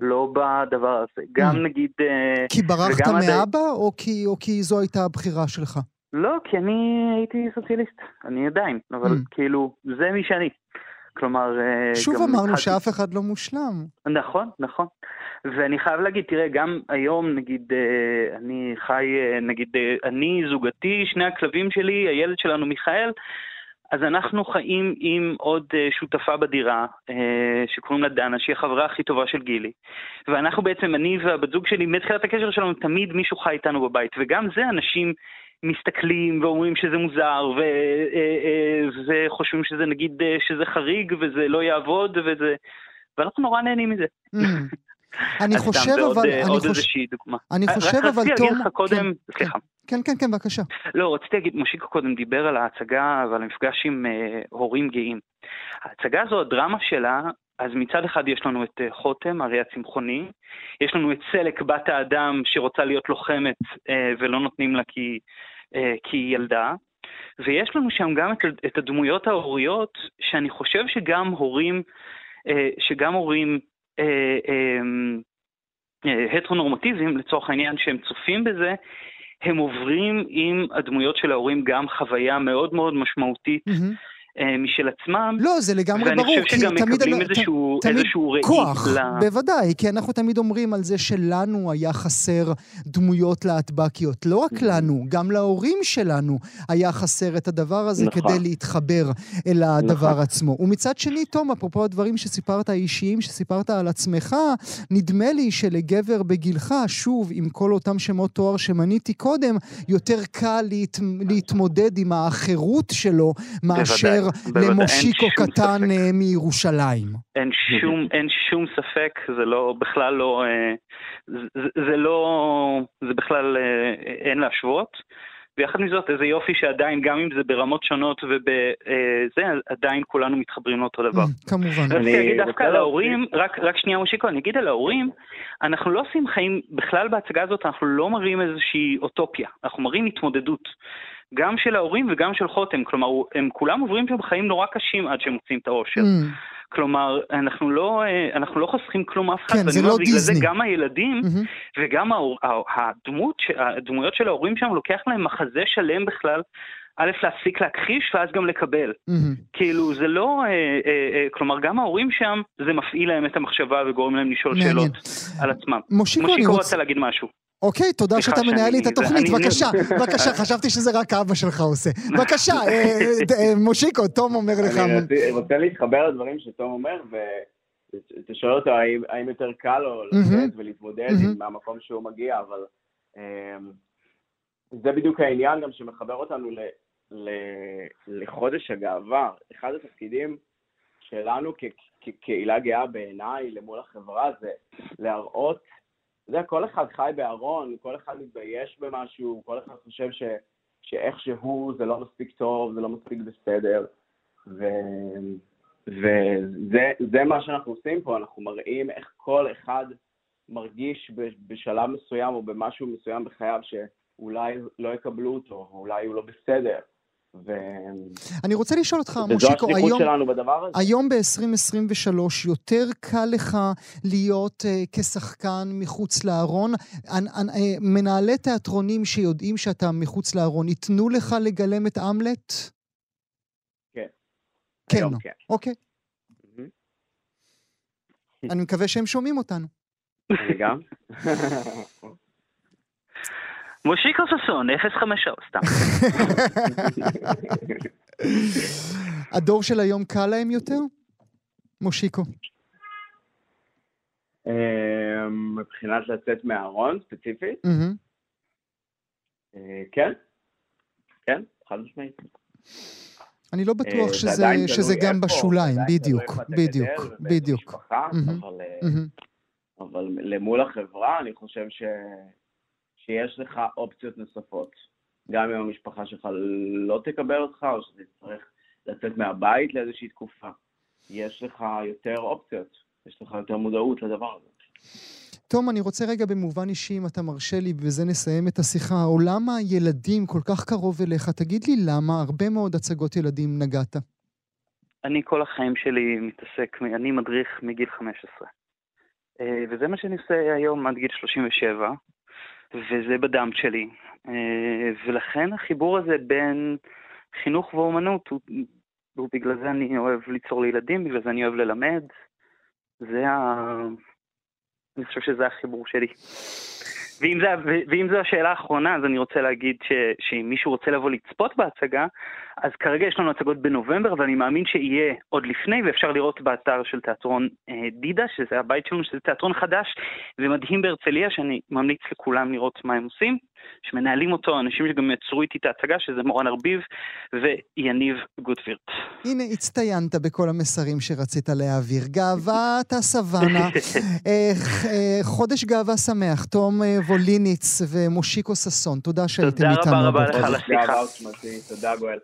לא בדבר הזה. גם mm. נגיד... אה, כי ברחת מאבא, עד... או, כי, או כי זו הייתה הבחירה שלך? לא, כי אני הייתי סוציאליסט, אני עדיין, אבל mm. כאילו, זה מי שאני. כלומר... אה, שוב אמרנו חד... שאף אחד לא מושלם. נכון, נכון. ואני חייב להגיד, תראה, גם היום, נגיד, אה, אני חי, אה, נגיד, אני, זוגתי, שני הכלבים שלי, הילד שלנו מיכאל, אז אנחנו חיים עם עוד שותפה בדירה, שקוראים לה דנה, שהיא החברה הכי טובה של גילי. ואנחנו בעצם, אני והבת זוג שלי, מתחילת הקשר שלנו, תמיד מישהו חי איתנו בבית. וגם זה אנשים מסתכלים ואומרים שזה מוזר, ו, אה, אה, וחושבים שזה נגיד, אה, שזה חריג וזה לא יעבוד וזה... ואנחנו נורא נהנים מזה. אני חושב אבל... עוד, עוד איזושהי דוגמה. אני חושב אבל, תום... רציתי להגיד לך קודם, כן, סליחה. כן, כן, כן, בבקשה. לא, רציתי להגיד, מושיקו קודם דיבר על ההצגה ועל המפגש עם uh, הורים גאים. ההצגה הזו, הדרמה שלה, אז מצד אחד יש לנו את חותם, אריה הצמחוני, יש לנו את סלק, בת האדם, שרוצה להיות לוחמת ולא נותנים לה כי, כי היא ילדה, ויש לנו שם גם את, את הדמויות ההוריות, שאני חושב שגם הורים, שגם הורים הטרונורמטיביים, לצורך העניין, שהם צופים בזה, הם עוברים עם הדמויות של ההורים גם חוויה מאוד מאוד משמעותית. Mm-hmm. אה, משל עצמם. לא, זה לגמרי ברור, כי תמיד... ואני חושב שגם מקבלים איזשהו, תמיד איזשהו ראי. כוח, ל... בוודאי, כי אנחנו תמיד אומרים על זה שלנו היה חסר דמויות להטבקיות. לא רק לנו, גם להורים שלנו היה חסר את הדבר הזה נכון. כדי להתחבר אל הדבר נכון. עצמו. ומצד שני, תום, אפרופו הדברים שסיפרת האישיים, שסיפרת על עצמך, נדמה לי שלגבר בגילך, שוב, עם כל אותם שמות תואר שמניתי קודם, יותר קל להת... להתמודד עם האחרות שלו מאשר למושיקו קטן ספק. אה, מירושלים. אין שום, אין שום ספק, זה לא, בכלל לא, אה, זה, זה לא, זה בכלל אה, אין להשוות. ויחד עם זאת, איזה יופי שעדיין, גם אם זה ברמות שונות ובזה, עדיין כולנו מתחברים לאותו דבר. כמובן. רציתי להגיד דווקא על ההורים, רק, רק שנייה מושיקו, אני אגיד על ההורים, אנחנו לא עושים חיים, בכלל בהצגה הזאת אנחנו לא מראים איזושהי אוטופיה, אנחנו מראים התמודדות. גם של ההורים וגם של חותם, כלומר, הם כולם עוברים שם חיים נורא קשים עד שהם מוצאים את האושר. Mm. כלומר, אנחנו לא, אנחנו לא חוסכים כלום אף אחד, כן, זה לא דיסני. בגלל זה גם הילדים mm-hmm. וגם הדמות, הדמויות של ההורים שם, לוקח להם מחזה שלם בכלל. א', להפסיק להכחיש ואז גם לקבל. Mm-hmm. כאילו, זה לא, אה, אה, אה, כלומר, גם ההורים שם, זה מפעיל להם את המחשבה וגורם להם לשאול מעניין. שאלות על עצמם. מושיקו, אני רוצה... רוצה להגיד משהו. אוקיי, תודה שאתה מנהל לי את התוכנית, בבקשה, בבקשה, חשבאתי שזה רק אבא שלך עושה. בבקשה, אה, אה, מושיקו, תום אומר לך... אני רוצה להתחבר לדברים שתום אומר, ואתה שואל אותו האם יותר קל לו לצאת ולהתמודד עם המקום שהוא מגיע, אבל אמ, זה בדיוק העניין גם שמחבר אותנו לחודש הגאווה. אחד התפקידים שלנו כקהילה גאה בעיניי למול החברה זה להראות יודע, כל אחד חי בארון, כל אחד מתבייש במשהו, כל אחד חושב ש, שאיך שהוא זה לא מספיק טוב, זה לא מספיק בסדר, ו, וזה מה שאנחנו עושים פה, אנחנו מראים איך כל אחד מרגיש בשלב מסוים או במשהו מסוים בחייו שאולי לא יקבלו אותו, או אולי הוא לא בסדר. ו... אני רוצה לשאול אותך, מושיקו, היום, הזה. היום ב-2023 יותר קל לך להיות uh, כשחקן מחוץ לארון? אנ, אנ, uh, מנהלי תיאטרונים שיודעים שאתה מחוץ לארון, ייתנו לך לגלם את אמלט? כן. כן, היום, כן. אוקיי. אני מקווה שהם שומעים אותנו. אני גם. מושיקו ששון, 053, סתם. הדור של היום קל להם יותר? מושיקו. אמ, מבחינת לצאת מהארון ספציפית? אה, כן, כן, חד משמעית. אני לא בטוח אה, שזה גם בשוליים, בדיוק, בדיוק, בדיוק. אבל למול החברה אני חושב ש... שיש לך אופציות נוספות. גם אם המשפחה שלך לא תקבל אותך, או שאתה תצטרך לצאת מהבית לאיזושהי תקופה. יש לך יותר אופציות, יש לך יותר מודעות לדבר הזה. תום, אני רוצה רגע במובן אישי, אם אתה מרשה לי, ובזה נסיים את השיחה. עולם הילדים כל כך קרוב אליך, תגיד לי למה הרבה מאוד הצגות ילדים נגעת. אני כל החיים שלי מתעסק, אני מדריך מגיל 15. אה, וזה מה שאני עושה היום עד גיל 37, וזה בדם שלי. אה, ולכן החיבור הזה בין חינוך ואומנות, הוא, ובגלל זה אני אוהב ליצור לילדים, בגלל זה אני אוהב ללמד. זה ה... אני חושב שזה החיבור שלי. ואם זו השאלה האחרונה, אז אני רוצה להגיד ש, שאם מישהו רוצה לבוא לצפות בהצגה, אז כרגע יש לנו הצגות בנובמבר, ואני מאמין שיהיה עוד לפני, ואפשר לראות באתר של תיאטרון אה, דידה, שזה הבית שלנו, שזה תיאטרון חדש ומדהים בהרצליה, שאני ממליץ לכולם לראות מה הם עושים, שמנהלים אותו אנשים שגם יצרו איתי את ההצגה, שזה מורן ארביב ויניב גוטווירט. הנה, הצטיינת בכל המסרים שרצית להעביר. גאוות הסוואנה, אה, אה, חודש גאווה שמח, תום ווליניץ ומושיקו ששון, תודה שהייתם איתנו. תודה רבה רבה לך על הסליחה. תודה גואל.